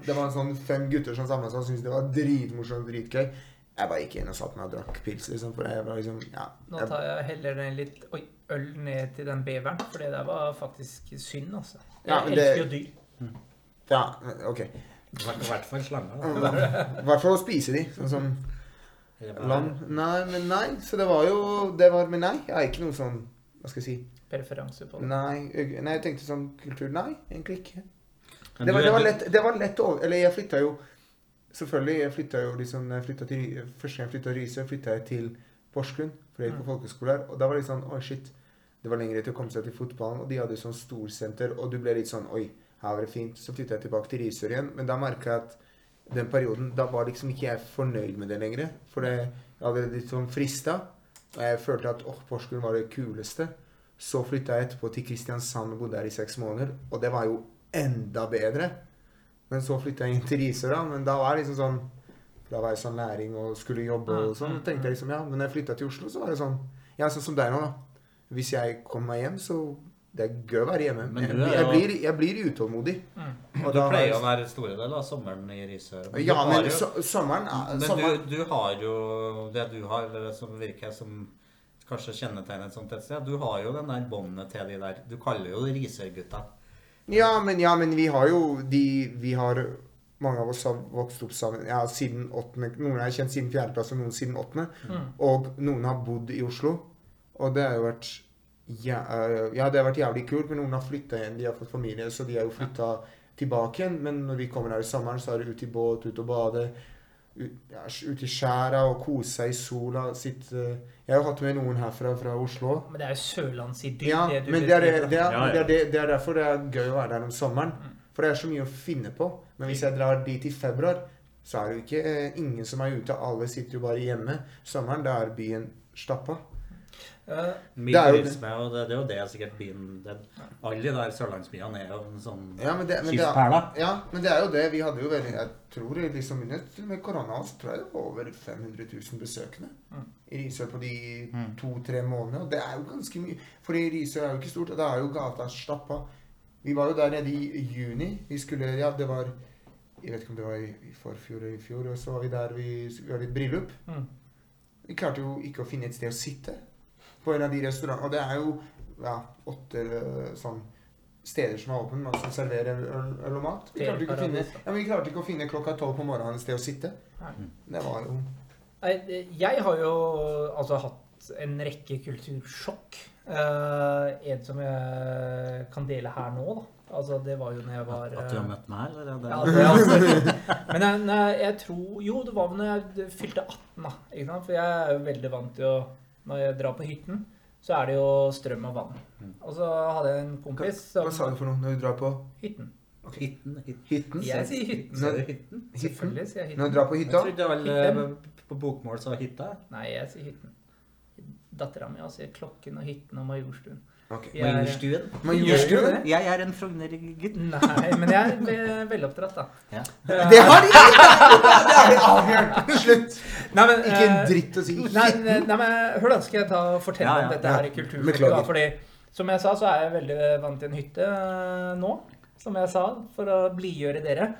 Det var en sånn fem gutter som samla seg og syntes det var dritmorsomt og dritgøy. Jeg bare gikk inn og satte meg og drakk pils, liksom. For jeg var liksom Ja. nå tar jeg heller den litt oi, øl ned til den beveren, for det der var faktisk synd, altså. Jeg Ja, det- elsker jo dyr. ja, ok. I hvert fall slanger, I hvert fall å spise de. Sånn som lam. Nei, men nei. Så det var jo Det var Men nei, jeg er ikke noe sånn Hva skal jeg si? Preferanse på det. Nei, jeg, nei, jeg tenkte sånn kultur Nei, egentlig ikke. Det var, det var lett, det var lett å Eller jeg flytta jo Selvfølgelig, jeg flytta jo liksom flytta til, Første gang jeg flytta til Risør, flytta jeg til Porsgrunn. For jeg gikk på Mm. folkeskole her. Og da var det sånn Oi, shit. Det var lenger til å komme seg til fotballen, og de hadde sånn storsenter, og du ble litt sånn Oi, her var det fint. Så flytta jeg tilbake til Risør igjen, men da merka jeg at den perioden Da var liksom ikke jeg fornøyd med det lenger. For det, jeg hadde litt sånn frista, og jeg følte at åh, Porsgrunn var det kuleste. Så flytta jeg etterpå til Kristiansand og bodde der i seks måneder, og det var jo enda bedre. Men så flytta jeg inn til Risør, da. Men da var jeg liksom sånn Da var jeg sånn læring og skulle jobbe og sånn. Da tenkte jeg liksom, ja, Men når jeg flytta til Oslo, så var det sånn Ja, sånn som deg nå, da. Hvis jeg kommer meg hjem, så det er gøy å være hjemme. Men Jeg, du jeg, blir, jeg blir utålmodig. Mm. Og Du da pleier jeg- å være store deler av sommeren i Risør. Ja, men jo- so sommeren er Men sommeren, du, du har jo det du har, eller som virker som kanskje kjennetegner et sånt et sted. Du har jo den der båndet til de der Du kaller jo det Risør-gutta. ja, men, ja, men vi har jo de Vi har Mange av oss har vokst opp sammen ja, siden åttende. Noen har jeg kjent siden fjerde klasse, og noen siden åttende. Mm. Og noen har bodd i Oslo. Og det har jo vært ja, øh, ja, det har vært jævlig kult, men noen har flytta igjen. De har fått familie, så de har jo flytta tilbake igjen. Men når vi kommer her i sommeren, så er det ut i båt, ut og bade. Ut, i skjæra og kose seg i sola. Sitte Jeg har jo hatt med noen herfra fra Oslo. Men det er jo sørlandsidyll. Ja, det men det er, det, det, er, det, er, det, er derfor det er gøy å være der om sommeren. For det er så mye å finne på. Men hvis jeg drar dit i februar, så er det jo ikke eh, ingen som er ute. Alle sitter jo bare hjemme. Sommeren, da er byen stappa. Eh, Det er jo det. Og det, det er jo det sikkert byen det, Alle de der sørlandsbyene er jo en sånn Ja, men det, men, det er, ja, men det er jo det. Vi hadde jo veldig Jeg tror liksom med korona så tror jeg det var over 500 000 besøkende Mm. i Risør på de Mm. to-tre månedene. Og det er jo ganske mye. For Risør er jo ikke stort, og da er jo gata stappa. Vi var jo der nede i juni. Vi skulle Ja, det var Jeg vet ikke om det var i, i forfjor eller i fjor. Og så var vi der vi, vi hadde et bryllup. Mm. Vi klarte jo ikke å finne et sted å sitte på en av de restaurantene. Og det er jo ja, åtte eh, sånn steder som er åpne, man som serverer øl, øl og mat. Vi klarte, ikke å finne, ja, men vi klarte ikke å finne klokka tolv på morgenen et sted å sitte. Det var jo Jeg har jo altså hatt en rekke kultursjokk. Uh, en som jeg kan dele her nå, da. Altså, det var jo når jeg var At du har eh, møtt meg eller? er Det, Ja, det altså, Men jeg, jeg tror Jo, det var vel når jeg fylte 18, da. Ikke sant? For jeg er jo veldig vant til å Når jeg drar på hytten, så er det jo strøm og vann. Mm. Og så hadde jeg en kompis som Hva sa du for noe når du drar på Hytten. Hytten, hytten. hytten? Jeg sier hytten. Når, hytten? Selvfølgelig sier jeg hytten. Når du drar på Jeg hytta? trodde vel Hytten. eh, på bokmål sa hytta. Nei, jeg sier hytten. Dattera mi sier klokken og hytten og Majorstuen. Ok. Jeg er- Majorstuen. Det? Jeg er en frognergutt. Nei, men jeg er ve- veloppdratt, da. Ja. Det har de ikke! Det har de avgjort! Slutt! Nei, men, Ikke en eh, dritt å si. Nei, nei, men hør da, skal jeg ta og fortelle Ja, ja, om dette her i kulturfeltet. Fordi, som jeg sa, så er jeg veldig vant til en hytte eh, nå. Som jeg sa, for å blidgjøre dere.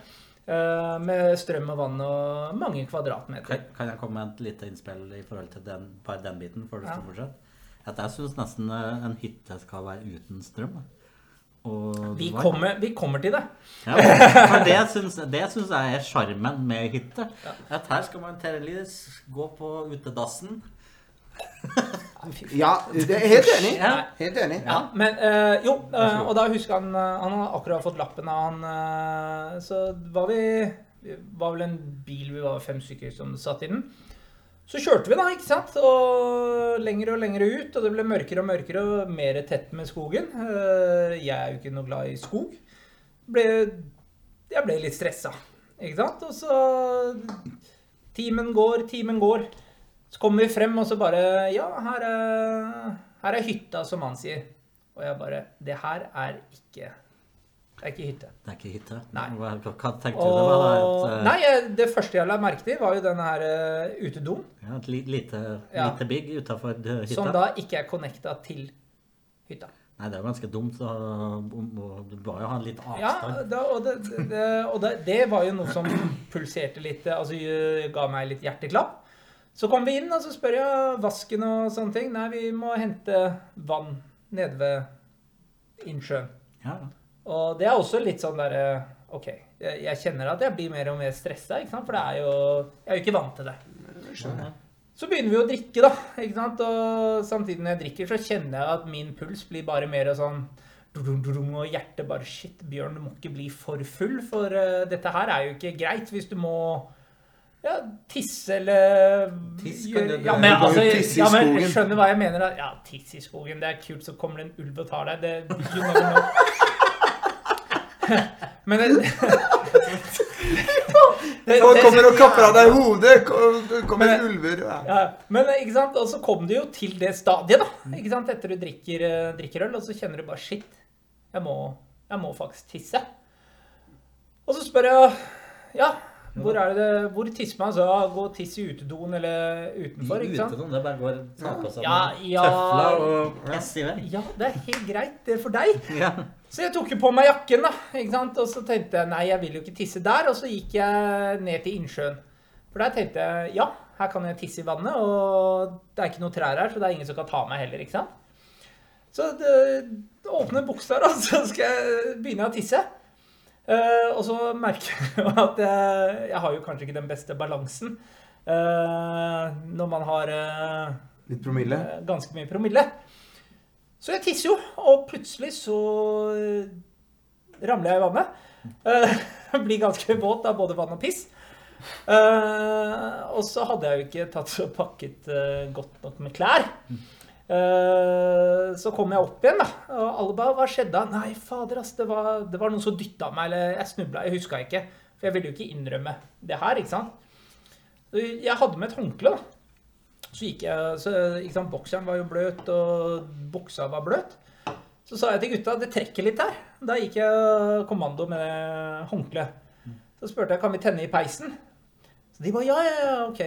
Eh, med strøm og vann og mange kvadratmeter. Kan, kan jeg komme med et lite innspill i forhold til den, bare den biten? før du Ja. skal fortsette? At jeg syns nesten eh, en hytte skal være uten strøm. Og Vi var... kommer, vi kommer til det. Ja, for det syns, jeg er sjarmen med hytte. Ja. At her skal man terrelis, gå på utedassen. Ja, det er helt enig. Ja. Helt enig. Ja, men øh, jo, god. og da husker han Han har akkurat fått lappen av han øh, Så var vi vi var vel en bil, vi var fem stykker som satt i den. Så kjørte vi da, ikke sant? Og lenger og lenger ut, og det ble mørkere og mørkere og mer tett med skogen. Eh, Jeg er jo ikke noe glad i skog. Jeg ble litt stressa, ikke sant? Og så Timen går, timen går. Så kommer vi frem, og så bare Ja, her er, her er hytta, som han sier. Og jeg bare Det her er ikke Det er ikke hytte. Det er ikke hytte. Nei. Hva, hva tenkte du det var? Et, uh... nei, det første jeg la merke til, var jo den her uh, utedoen. ja, et lite, lite, Ja. bygg utafor hytta. Som da ikke er connecta til hytta. Nei, det er jo ganske dumt. Så, du bør jo ha litt Ja, avstand. da, og, det, det- og det, det var jo noe som pulserte litt, altså eh, ga meg litt hjerteklapp. Så kom vi inn, og så spør jeg vasken og sånne ting. Nei, vi må hente vann nede ved innsjøen. Ja. Og det er også litt sånn derre OK, jeg, kjenner at jeg blir mer og mer stressa, ikke sant? For det er jo Jeg er jo ikke vant til det. Skjønner. Så begynner vi å drikke, da. ikke sant? Og samtidig når jeg drikker, så kjenner jeg at min puls blir bare mer sånn Og hjertet bare Shit, Bjørn, du må ikke bli for full, for uh, dette her er jo ikke greit hvis du må ja, tisse eller Tiss kan gjøre- ja, men, altså, tisse ja, men skjønner hva jeg mener. da. Ja, tiss i skogen, det er kult, så kommer det en ulv og tar deg. Det, you know. Men det, det, Folk kommer og kapper av deg hodet. Kom- Det kommer Men- ulver. Ja. ja, men ikke sant, og så kom du jo til det stadiet, da. Ikke sant, Etter du drikker, eh, drikker øl, og så kjenner du bare Shit, jeg må, jeg må faktisk tisse. Og så spør jeg Ja, Hvor er det Hvor tisser man? Så gå og tiss i utedoen eller utenfor, ikke sant? Ute, det bare går ta på seg Ja, ja. tøfler og pisse i vei. Ja, det er helt greit. Det er for deg. Ja. Så jeg tok jo på meg jakken, da. ikke sant? Og så tenkte jeg nei, jeg vil jo ikke tisse der. Og så gikk jeg ned til innsjøen. For der tenkte jeg ja, her kan jeg tisse i vannet, og det er ikke noen trær her, så det er ingen som kan ta meg heller, ikke sant. Så det, åpner buksa, og så skal jeg begynne å tisse. Uh, og så merker jeg jo at jeg, jeg har jo kanskje ikke den beste balansen uh, når man har uh, Litt promille. Ganske mye promille. Så jeg tisser jo, og plutselig så eh, ramler jeg i vannet. Uh, blir ganske våt av både vann og piss. Uh, og så hadde jeg jo ikke tatt og pakket uh, godt nok med klær. Uh, så kom jeg opp igjen, da. Og alle bare 'Hva skjedde?' da?» Nei, fader, ass. Det var, det var noen som dytta meg, eller jeg snubla. Jeg huska ikke. For jeg ville jo ikke innrømme det her, ikke sant. Jeg hadde med et håndkle, da. Så gikk jeg, så, ikke sant, Bokseren var jo bløt, og buksa var bløt. Så sa jeg til gutta det trekker litt her. Da gikk jeg kommando med håndkleet. Så spurte jeg kan vi tenne i peisen. Så de bare ja, ja, ja, ok.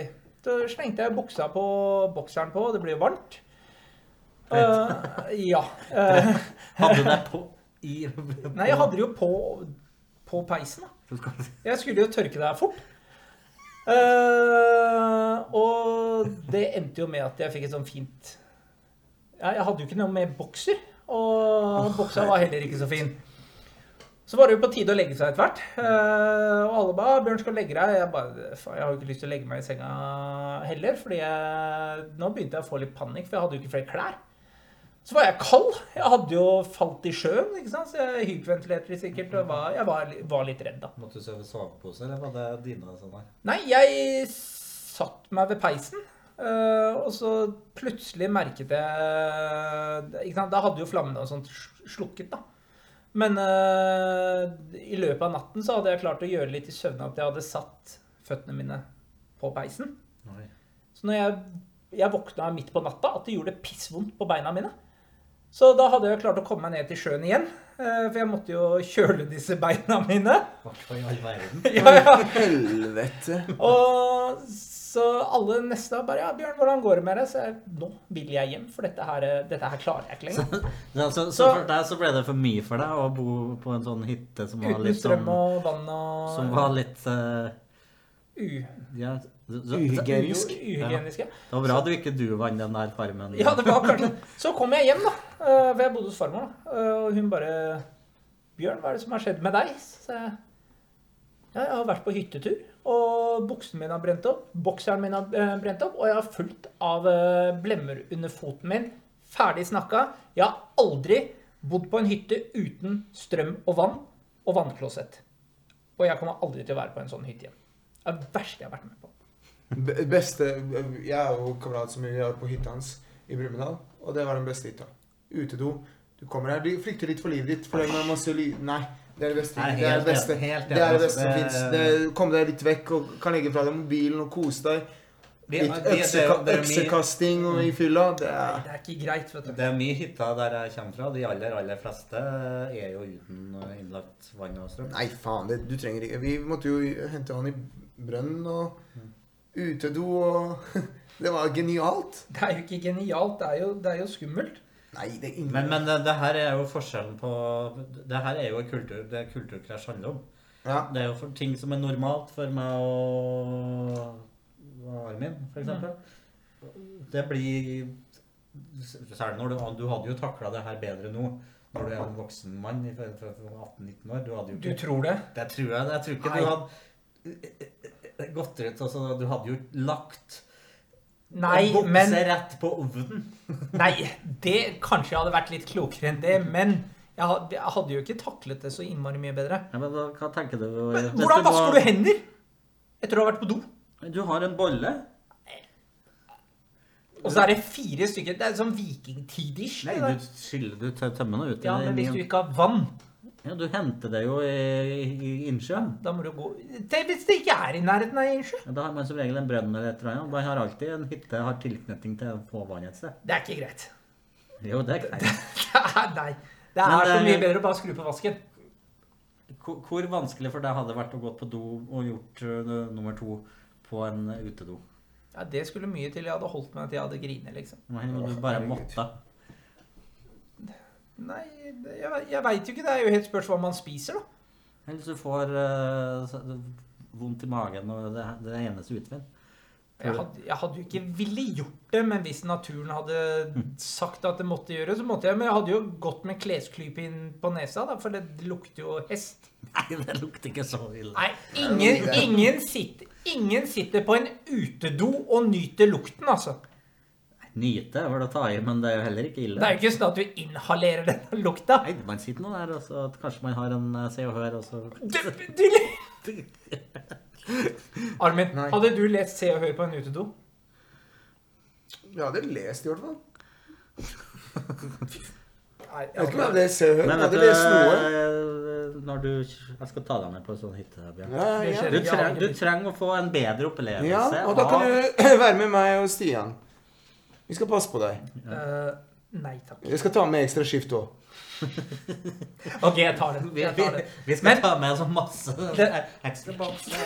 Så slengte jeg buksa på bokseren på, det ble jo varmt. Uh, ja. Hadde du det på i nei, jeg hadde det jo på, på peisen, da. Jeg skulle jo tørke det her fort. Eh, og det endte jo med at jeg fikk et sånn fint ja, Jeg hadde jo ikke noe med bokser, og boksa var heller ikke så fin. Så var det jo på tide å legge seg etter hvert. Uh, og alle ba 'Bjørn, skal du legge deg?' Jeg bare faen, jeg har jo ikke lyst til å legge meg i senga heller, fordi jeg, nå begynte jeg å få litt panikk, for jeg hadde jo ikke flere klær. Så var jeg kald. Jeg hadde jo falt i sjøen, ikke sant? så jeg hyperventilerte sikkert. Og var, jeg var, var litt redd, da. Måtte du sove i sovepose, eller var det dine sånn her? Nei, jeg satt meg ved peisen, eh, og så plutselig merket jeg ikke sant? Da hadde jo flammene og sånt slukket, da. Men eh, i løpet av natten så hadde jeg klart å gjøre litt i søvne at jeg hadde satt føttene mine på peisen. Nei. Så når jeg, jeg våkna midt på natta, at det gjorde pissvondt på beina mine. Så da hadde jeg klart å komme meg ned til sjøen igjen, eh, for jeg måtte jo kjøle disse beina mine. Hva i all verden? Ja, ja. Helvete. Og så alle neste bare Ja, Bjørn, hvordan går det med deg? Så jeg, nå vil jeg hjem, for dette her, dette her klarer jeg ikke lenger. Så, så, så Så- for deg så ble det for mye for deg å bo på en sånn hytte som var litt sånn Uten strøm og vann og Som var litt uh, u, ja, så, så, Uhygienisk. u- uhygieniske. Det var bra du ikke du vant den der farmen. Ja, det var kanskje Så kom jeg hjem, da. Eh, For jeg bodde hos farmor. eh, Og hun bare Bjørn, hva er det som har skjedd med deg? Så jeg ja, jeg har vært på hyttetur, og buksene min har brent opp, bokseren min har eh, brent opp, og jeg har fullt av blemmer under foten min. Ferdig snakka. Jeg har aldri bodd på en hytte uten strøm og vann og vannklosett. Og jeg kommer aldri til å være på en sånn hytte igjen. Det er det verste jeg har vært med på. Be- Beste Jeg er jo kamerat som var på hytta hans i Brumunddal, og det var den beste hytta. Utedo. Du kommer her, du flykter litt for livet ditt, for det er masse ly... Nei. Det er det beste. Nei, Det er det beste, helt det, er det beste som altså, fins. Kom deg litt vekk og kan legge fra deg mobilen og kose deg. Litt det, det, økseka det, mye, øksekasting og i fylla. Det er Det er ikke greit, vet du. det er mye hytter der jeg kommer fra. De aller, aller fleste er jo uten innlagt vann og strøm. Nei, faen. Det, du trenger ikke Vi måtte jo hente vann i brønnen og utedo og Det var genialt. Det er jo ikke genialt, det er jo, det er jo skummelt. Nei, det er ingen Men, men det, det her er jo forskjellen på Det her er jo kultur det kulturkrasj handler om. Ja. Det er jo for ting som er normalt for meg og Armin, for eksempel. Det blir Særlig når du, du hadde jo takla det her bedre nå. Når du er en voksen mann i for- for- for 18-19 år. Du hadde jo Du tror det? Det tror jeg. Jeg tror ikke Nei. du hadde gått ut altså, Du hadde jo lagt Nei, men... bukse men rett på ovnen. Nei, det kanskje hadde vært litt klokere enn det, men jeg hadde, jeg hadde jo ikke taklet det så innmari mye bedre. Ja, men hva, hva tenker du? Men hvordan du vasker var- du hender etter å ha vært på do? Du har en bolle. Og så er det fire stykker. Det er sånn vikingtid-ish. Nei, du skyller du tø- tømmer noe ut. Ja, men hvis du ikke har vann, Ja, du henter det jo i, i innsjøen. da må du gå Tenk Hvis det ikke er i nærheten av innsjø. Ja, Da har man som regel en brønn eller et eller annet. Man har alltid en hytte har tilknytning til å få vann et sted. Det er ikke greit. Jo, det er greit. Det er, nei. Det er Men, så mye eh, bedre å bare skru på vasken. Hvor, hvor vanskelig for deg hadde det vært å gå på do og gjort uh, nummer to på en utedo? Ja, Det skulle mye til jeg hadde holdt meg til jeg hadde grinet, liksom. Nei, du bare måtte. Nei, jeg, jeg veit jo ikke. Det er jo helt spørs hva man spiser, da. Eller hvis du får uh, vondt i magen og det, det er eneste utveien. Jeg hadde, jeg hadde jo ikke ville gjort det, men hvis naturen hadde sagt at det måtte gjøre, så måtte jeg. Men jeg hadde jo gått med klesklype inn på nesa, da, for det lukter jo hest. Nei, det lukter ikke så ille. Nei, ingen, ingen, sitter, ingen sitter på en utedo og nyter lukten, altså. Nyte var det å ta i, men det er jo heller ikke ille. Det er jo ikke sånn at du inhalerer den lukta. Nei, man sitter nå der, og så at kanskje man har en eh, Se og Hør, og så Du, du, Armin, Nei. hadde du lest Se og Hør på en utedo? Jeg hadde lest i hvert fall. Nei, Jeg vet ikke om jeg hadde lest Se og Hør, men Men jeg hadde lest noe. øh, når du Jeg skal ta deg med på en sånn hytte. Ja, ja. Du, treng, du trenger å få en bedre opplevelse ja, og da kan du være med meg og Stian. Vi skal passe på deg. Uh, nei takk. Jeg skal ta med ekstra skift òg. OK, jeg tar den. vi, Jeg vi, tar vi skal Men- ta med så masse ekstra bokser.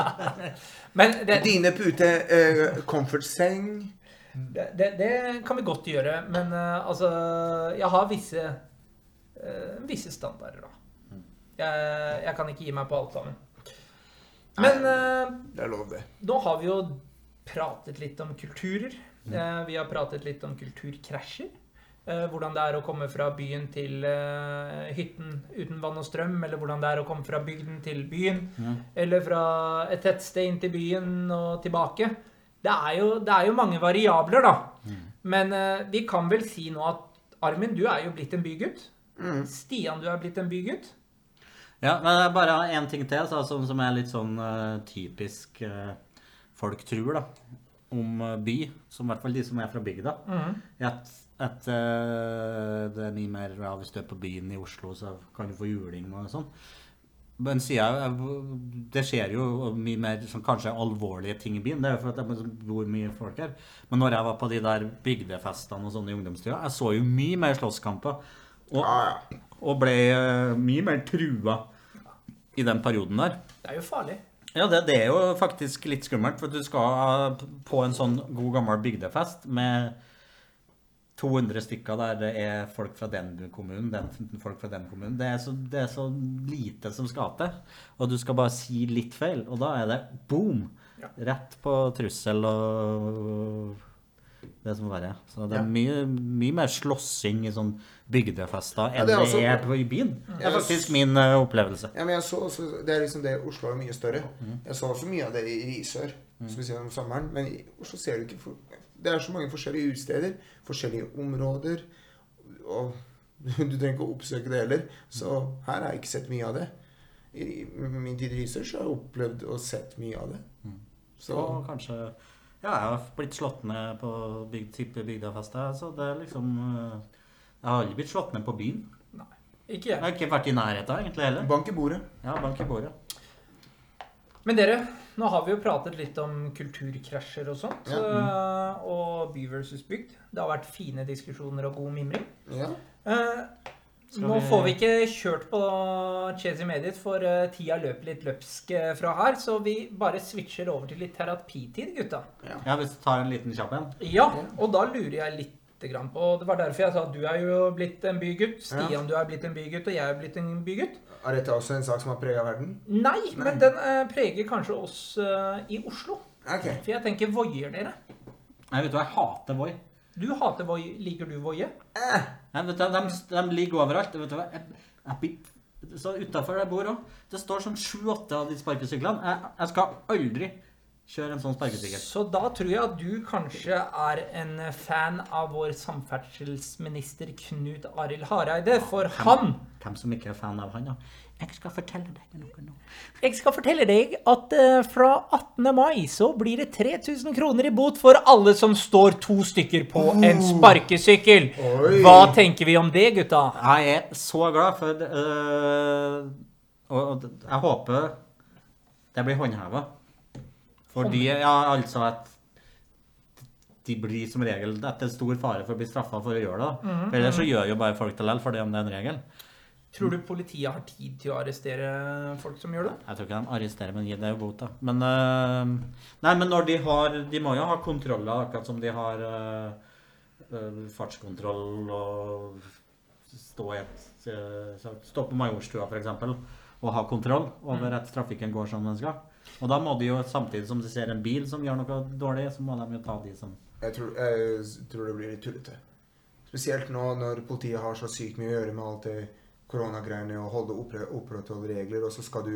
Men det, Dine pute, uh, comfort-seng det, det, det kan vi godt gjøre. Men uh, altså Jeg har visse uh, visse standarder, da. Jeg, jeg kan ikke gi meg på alt sammen. Men eh, Det er lov, det. nå har vi jo pratet litt om kulturer. Eh, vi har pratet litt om kulturkrasjer. Eh, hvordan det er å komme fra byen til eh, hytten uten vann og strøm, eller hvordan det er å komme fra bygden til byen, Ja. eller fra et tettsted inn til byen og tilbake. Det er jo, det er jo mange variabler, da. Men eh, vi kan vel si nå at Armin, du er jo blitt en bygutt. Mm. Stian, du er blitt en bygutt. Ja, men det er bare én ting til så, som, som er litt sånn uh, typisk uh, folk tror, da. Om eh, by, som i hvert fall de som er fra bygda. Mm. At, at uh, det er mye mer ja, Hvis du er på byen i Oslo, så kan du få juling og sånn. Men siden, det skjer jo mye mer sånn, kanskje alvorlige ting i byen. Det er jo for at det bor mye folk her. Men når jeg var på de der bygdefestene og sånn i ungdomstida, jeg så jo mye mer slåsskamper. Og, og ble uh, mye mer trua i den perioden der. Det er jo farlig. Ja, det, det er jo faktisk litt skummelt, for du skal på en sånn god gammel bygdefest med 200 stykker der det er folk fra den kommunen, den folk fra den kommunen. Det er så, det er så lite som skal til, og du skal bare si litt feil, og da er det boom! Rett på trussel og det som verre. Så det er Ja. mye, mye mer slåssing i sånn bygdefester enn det det er også- er på i byen. Det er faktisk min uh, opplevelse. Ja, men jeg så også, det er liksom det, Oslo er mye større. Jeg så også mye av det i Risør, spesielt om sommeren. Men i Oslo ser du ikke for, Det er så mange forskjellige utesteder, forskjellige områder. Og du trenger ikke å oppsøke det heller. Så her har jeg ikke sett mye av det. I min tid i Risør så har jeg opplevd og sett mye av det. Så Og kanskje Ja, jeg har blitt slått ned på bygd, type bygdafester. så det er liksom eh, Jeg har aldri blitt slått ned på byen. Ikke Jeg jeg. har ikke vært i nærheten egentlig heller. bank i bordet. Ja, bank i bordet. Men dere, nå har vi jo pratet litt om kulturkrasjer og sånt. Ja. eh, Og by versus bygd. Det har vært fine diskusjoner og god mimring. Ja. Eh, nå vi- får vi ikke kjørt på Chasey Medit, for eh, tida løper litt løpsk eh, fra her. Så vi bare switcher over til litt terapitid, gutta. Ja, hvis du tar en liten kjapp en. Ja, og da lurer jeg litt grann på Det var derfor jeg sa at du er jo blitt en bygutt. Stian, Ja. du er blitt en bygutt, og jeg er blitt en bygutt. Er dette også en sak som har prega verden? Nei, men den eh, preger kanskje oss eh, i Oslo. Ok. For jeg tenker voier dere. Jeg vet du, jeg hater Voi. Du hater Voi. Liker du Voie? Eh, Jeg vet du, de, de ligger overalt. Vet du hva? Jeg, jeg, så utafor der jeg bor òg. Det står sånn sju-åtte av de sparkesyklene. Jeg, jeg skal aldri kjøre en sånn sparkesykkel. Så da tror jeg at du kanskje er en fan av vår samferdselsminister Knut Arild Hareide, for han Hvem som ikke er fan av han, da? Jeg skal fortelle deg noe nå. Jeg skal fortelle deg at eh, fra 18. mai så blir det 3000 kroner i bot for alle som står to stykker på en sparkesykkel. Oi. Hva tenker vi om det, gutta? Jeg er så glad for uh, Og og jeg håper det blir håndheva. Fordi Ja, altså at de blir som regel etter stor fare for å bli straffa for å gjøre det. da. For Ellers så gjør jo bare folk det likevel fordi om det er en regel. Tror du politiet har tid til å arrestere folk som gjør det? Jeg tror ikke de arresterer, men gir det jo bot, da. Men øh, Nei, men når de har De må jo ha kontroller, akkurat som de har øh, fartskontroll og stå et Stå på Majorstua, f.eks., og ha kontroll over at trafikken går som den skal. Og da må de jo, samtidig som de ser en bil som gjør noe dårlig, så må de jo ta de som Jeg tror, jeg tror det blir litt tullete. Spesielt nå når politiet har så sykt mye å gjøre med alt det koronagreiene og holde oppre, opprettholde regler, og så skal du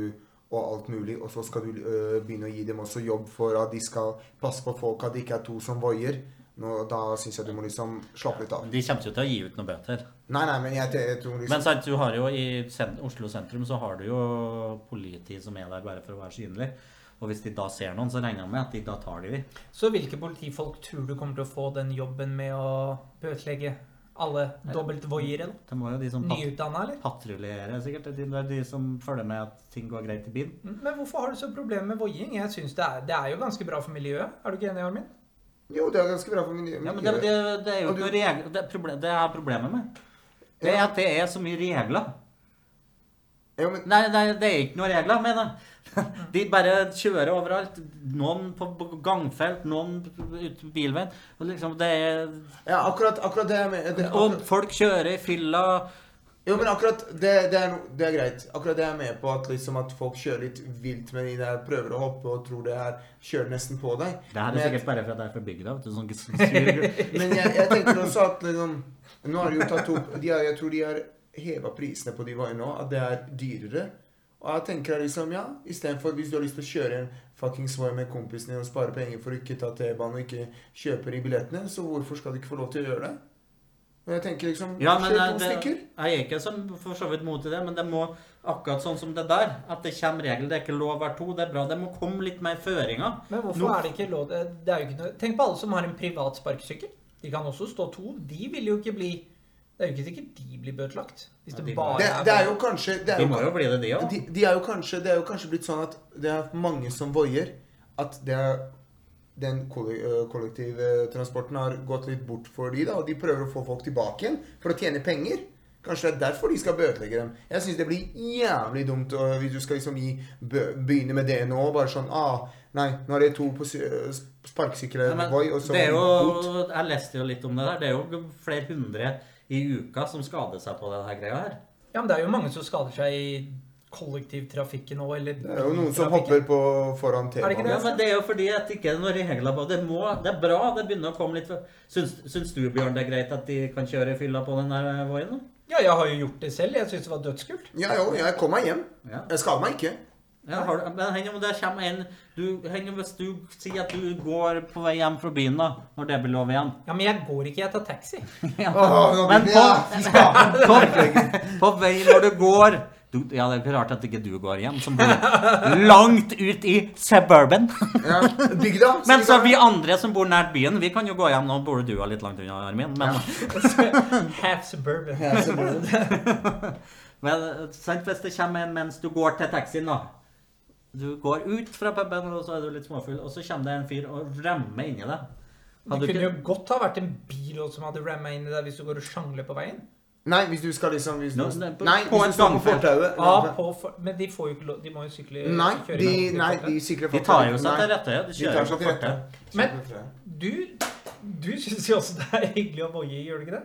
og alt mulig, og så skal du øh, begynne å gi dem også jobb for at de skal passe på folk, at det ikke er to som voier. Nå, da syns jeg du må liksom slappe litt av. De kommer jo til å gi ut noen bøter. Nei, nei, men jeg, jeg tror liksom Men sant, du har jo i sent Oslo sentrum så har du jo politi som er der bare for å være synlig. Og hvis de da ser noen, så regner jeg med at de da tar de. Så hvilke politifolk tror du kommer til å få den jobben med å bøtelegge alle dobbeltvoiere? Det må jo de som Nyutdanna, eller? patruljerer, sikkert. Det er de som følger med at ting går greit i bilen. Men hvorfor har du så problemer med voiing? Jeg synes det er, det er jo ganske bra for miljøet. Er du ikke enig, Armin? Jo, det er ganske bra for miljøet. Ja, men det, det, det er jo ikke du- noe regler det, er problemet med. Det er at det er så mye regler. Ja, men, Nei, nei, det er ikke noen regler, mener jeg. De bare kjører overalt. Noen på gangfelt, noen ute på bilveien. Og liksom, det er ja, akkurat, akkurat det jeg mener det, Og folk kjører i fylla. Jo, men akkurat det, det, er, det er greit. Akkurat det jeg er med på at, liksom, at folk kjører litt vilt med de der prøver å hoppe og tror det er kjører nesten på deg. Det her Men er jeg- sikkert bare for at jeg er fra bygda. vet du, sånn Men jeg, jeg tenker også at liksom, Nå har de jo tatt opp de har, Jeg tror de har heva prisene på de veiene nå. At det er dyrere. Og jeg tenker liksom, ja, istedenfor hvis du har lyst til å kjøre en fuckings vai med kompisen din og spare penger for å ikke ta T-banen og ikke kjøpe de billettene, så hvorfor skal du ikke få lov til å gjøre det? Men jeg tenker liksom Ja, men Kjør to stykker. jeg er ikke som for så vidt mot i det, men det må akkurat sånn som det der. At det kommer regler. Det er ikke lov hver to. Det er bra. Det må komme litt mer føringer. Men hvorfor Nå- er det ikke lov det, det er jo ikke noe, Tenk på alle som har en privat sparkesykkel. De kan også stå to. De vil jo ikke bli Det er jo ikke sikkert de blir bøtelagt. Hvis Ja, det de- bare Det, det er jo kanskje det er De må jo bli det, de òg. de, de er jo kanskje, Det er jo kanskje blitt sånn at det er mange som voier. At det er den kollektivtransporten har gått litt bort for de da, og de prøver å få folk tilbake igjen for å tjene penger. Kanskje det er derfor de skal bøtelegge dem. Jeg syns det blir jævlig dumt hvis du skal liksom gi, begynne med det nå. Bare sånn ah, Nei, nå er det to på Voi, og så det bot. jeg leste jo litt om det der. Det er jo flere hundre i uka som skader seg på denne greia her. Ja, men det er jo mange som skader seg i kollektivtrafikken nå, eller Det er jo noen som hopper på foran Er det T-banen. Ja, men Det er jo fordi at det ikke er noen regler på det. Må, det er bra. Det begynner å komme litt Syns, syns du, Bjørn, det er greit at de kan kjøre i fylla på den der voien? Ja, jeg har jo gjort det selv. Jeg syns det var dødskult. Ja, jo, jeg kom meg hjem. Ja. Jeg skader meg ikke. Ja, har du, men henger om det kommer en du, hender om Hvis du sier at du går på vei hjem fra byen, da, når det blir lov igjen Ja, men jeg går ikke, jeg tar taxi. Åh, nå Men på, jeg. på, på vei når du går du, Ja, det er ikke rart at ikke du går hjem, som bor langt ut i suburban. Ja, bygda. Men så vi andre som bor nært byen, vi kan jo gå hjem. Nå bor du litt langt unna, Armin. Men, Half suburban. Ja, så men sant, hvis det kommer en mens du går til taxien, da. Du går ut fra puben, og så er du litt småfull, og så kommer det en fyr og remmer inni deg. Det Hadde det kunne jo godt ha vært en bil også som hadde ramma inn i deg hvis du går og sjangler på veien. Nei, hvis du skal liksom hvis du, no, ne, på- Nei, på hvis du står på fortauet. Ja, på for, men de får jo ikke lov De må jo sykle Nei, de, nei, de de fortauet. De tar jo seg til rette. De De kjører til rette. Men- Du, du syns jo også det er hyggelig å voie, gjør du ikke det?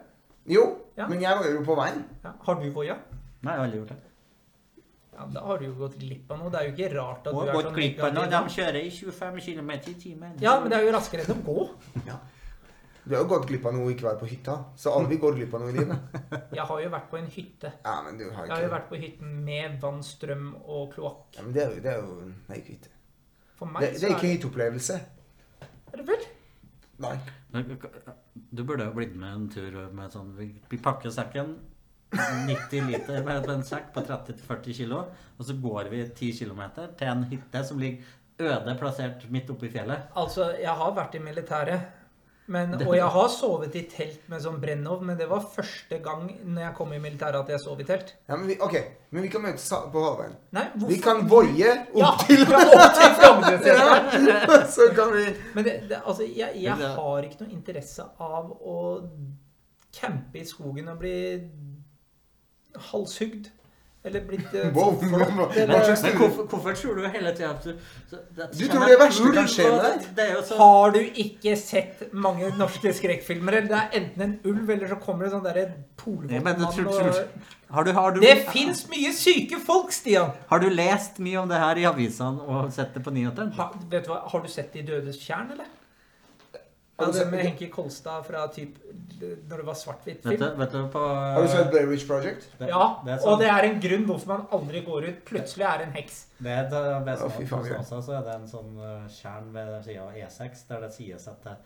Jo, Ja. men jeg voier jo på veien. Ja. Har du voia? Nei, jeg har aldri gjort det. Ja, Da har du jo gått glipp av noe. Det er jo ikke rart at du er gått sånn glipp av noe. De kjører i 25 km i timen. Ja, men det er jo raskere enn å gå. Ja. Du har jo gått glipp av noe å ikke være på hytta. Så alle vi går glipp av noe i livet. Jeg har jo vært på en hytte. Ja, men du har Jeg har jo vært på hytten med vann, strøm og kloakk. ja, men det er jo, det er jo Nei, ikke hytte. For meg Det, det er ikke en hytteopplevelse. er det vel? Nei. Du burde jo blitt med en tur med sånn Vi, vi pakker sekken 90 liter med en sekk på 30-40 kilo, og så går vi 10 km til en hytte som ligger øde plassert midt oppe i fjellet. Altså, jeg har vært i militæret. Men, og jeg har sovet i telt med sånn brennovn, men det var første gang når jeg kom i militæret at jeg sov i telt. Ja, men vi, ok, men vi kan møtes på halvveien. Vi kan voie opp til opp til Frognerseteren. Så kan vi Men det, det, altså, jeg, jeg har ikke noe interesse av å campe i skogen og bli halshugd. Eller blitt eh, Wow, for flott, hva- eller- hva slags- Men hvorfor, hvorfor tror du hele tida at du så- det- Du tror det verste kan skje med deg? det- Det er jo så Har du ikke sett mange norske skrekkfilmer? Eller det er enten en ulv, eller så kommer det sånn derre men tror- polvotmann tror- Har du, har du, Det fins mye syke folk, Stian! Har du lest mye om det her i avisene og sett det på nyhetene? Ha, vet du hva, har du sett De dødes tjern, eller? Ja, det med Henki Kolstad fra typ når det var svart-hvitt Vet du, film. vet du på Har du sett Blair Witch Project? det, Ja, det sånn. og det er en grunn hvorfor man aldri går ut. Plutselig er en heks. det er det beste oss også, så er det en sånn uh, ved sida av E6 der det sies at, det,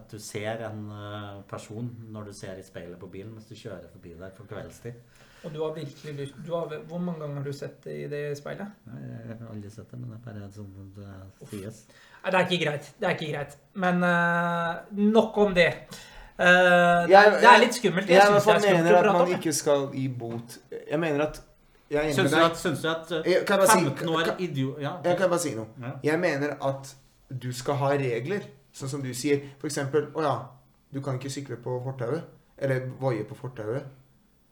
at du ser en uh, person når du ser i speilet på bilen mens du kjører forbi der på kveldstid. Og du har virkelig lyst du har, Hvor mange ganger har du sett det i det speilet? Nei, Jeg har aldri sett det, men det er bare sånn det sies. Nei, det er ikke greit. Det er ikke greit. Men uh, nok om det. Eh, det, er, Jeg- det er litt skummelt. Jeg, Jeg jeg er mener at man ikke skal gi bot. Jeg mener at Jeg Syns du at, syns du at uh, Jeg- Kan jeg 15 år kan- idiot... Ja. Jeg kan bare si noe. ja. Jeg mener at du skal ha regler, sånn som du sier. For eksempel, å ja, du kan ikke sykle på fortauet. Eller voie på fortauet.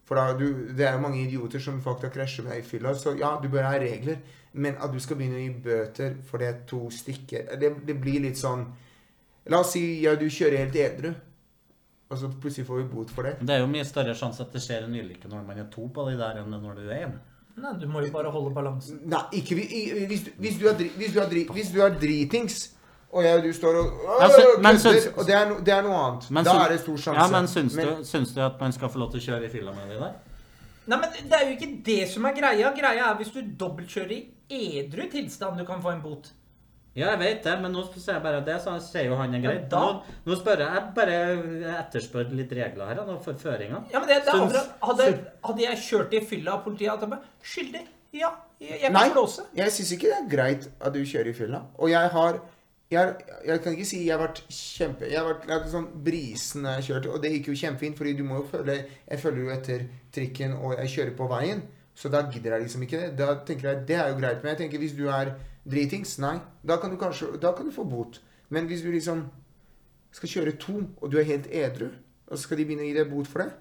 For da, du, det er jo mange idioter som faktisk krasjer med deg i fylla, så ja, du bør ha regler. Men at du skal begynne å gi bøter for det er to stykker det, det blir litt sånn La oss si ja, du kjører helt edru, og så plutselig får vi bot for det. Det er jo mye større sjanse at det skjer en ulykke når man er to på de der, enn når du er én. Nei, du må jo bare holde balansen. Nei, ikke vi- hvis, du- hvis, du er hvis, du er hvis du er dritings, og jeg og du står og men kødder, syns- og det er, no, det er noe annet. Men da er det stor sjanse. Ja, men syns, du, syns du at man skal få lov til å kjøre i fylla med de der? Nei, men Det er jo ikke det som er greia. Greia er hvis du dobbeltkjører i edru tilstand, du kan få en bot. Ja, jeg vet det, men nå sier jeg bare det, så sier jo han er greit. Ja, Nå, nå spør jeg, jeg bare etterspør litt regler her, nå, for føringa. Ja, men det, det Syns- hadde, hadde jeg kjørt i fylla av politiet hadde jeg bare Skyldig? Ja, jeg, jeg Nei. kan blåse. Jeg syns ikke det er greit at du kjører i fylla. Og jeg har jeg, jeg kan ikke si jeg har vært kjempe Jeg har vært jeg har sånn brisen jeg kjørte, og det gikk jo kjempefint, fordi du må jo følge Jeg følger jo etter trikken, og jeg kjører på veien, så da gidder jeg liksom ikke det. Da tenker jeg det er jo greit. Men jeg tenker hvis du er dritings, nei, da kan du kanskje Da kan du få bot. Men hvis du liksom skal kjøre to, og du er helt edru, og så skal de begynne å gi deg bot for det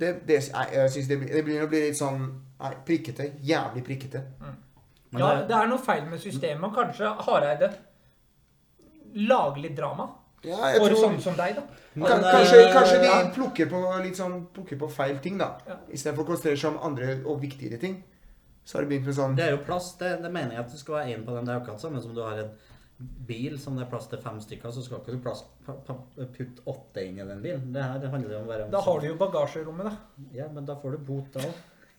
det, det, jeg, jeg synes det, blir- det begynner å bli litt sånn nei, prikkete. Jævlig prikkete. Men Ja, det- det er noe feil med systemet, og kanskje Hareide lager litt drama. Ja, jeg For tror sånne som deg, da. Kan, Men, kanskje, eh, kanskje de ja. plukker på litt sånn Plukker på feil ting, da. Ja. Istedenfor å konsentrere seg om andre og viktigere ting. Så har de begynt med sånn Det er jo plass, det, det mener jeg at du skal være én på den. Det er jo akkurat samme som du har en bil som det er plass til fem stykker, så skal ikke du plass, pa, pa, putte åtte inn i den bilen. Det her det handler jo om å være Da har du jo bagasjerommet, da. Ja, men da får du bot da òg.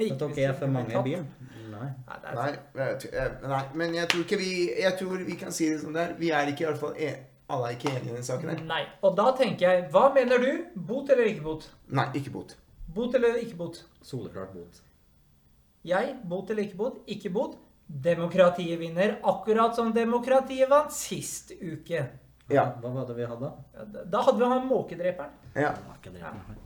Ikke At dere er for mange i byen? Nei. Nei, Nei, jeg, nei, men jeg tror ikke vi Jeg tror vi kan si det som det er. Vi er ikke i hvert fall en, Alle er ikke enige i den saken her. Nei. Og da tenker jeg, hva mener du? Bot eller ikke bot? Nei, ikke bot. Bot eller ikke bot? Soleklart bot. Jeg, bot eller ikke bot? Ikke bot. Demokratiet vinner, akkurat som demokratiet vant sist uke. Ja. Hva var det vi hadde? Da- Da hadde vi han måkedreperen. Ja, Det det.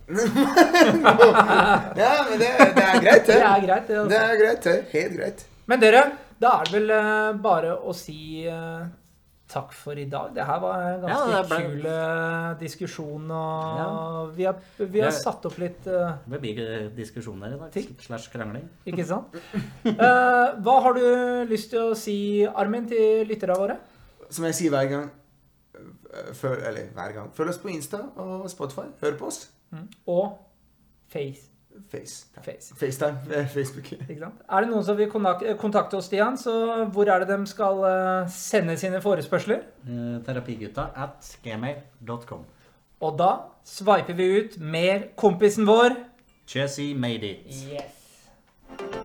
ja men det, det er greit, Det det. er greit, det. Det Altså. er greit, det. Helt greit. Men dere, da er det vel eh, bare å si eh, takk for i dag. Det her var en ganske Ja, ble- kul eh, diskusjon, og Ja. vi har, vi har satt opp litt uh, Det blir diskusjoner i dag. Ting. Slash krangling. Ikke sant? uh, hva har du lyst til å si, Armin, til lytterne våre? Som jeg sier hver gang øh, før, Eller hver gang. Følg oss på Insta og Spotify. Hør på oss. Og Face. Face. Face. FaceTime. eh, Facebook. Ikke sant? Er det noen som vil kontakte oss, Stian, så hvor er det de skal eh, sende sine forespørsler? Eh, terapigutta at gmail.com. Og da sveiper vi ut mer kompisen vår. Chessy made it. Yes.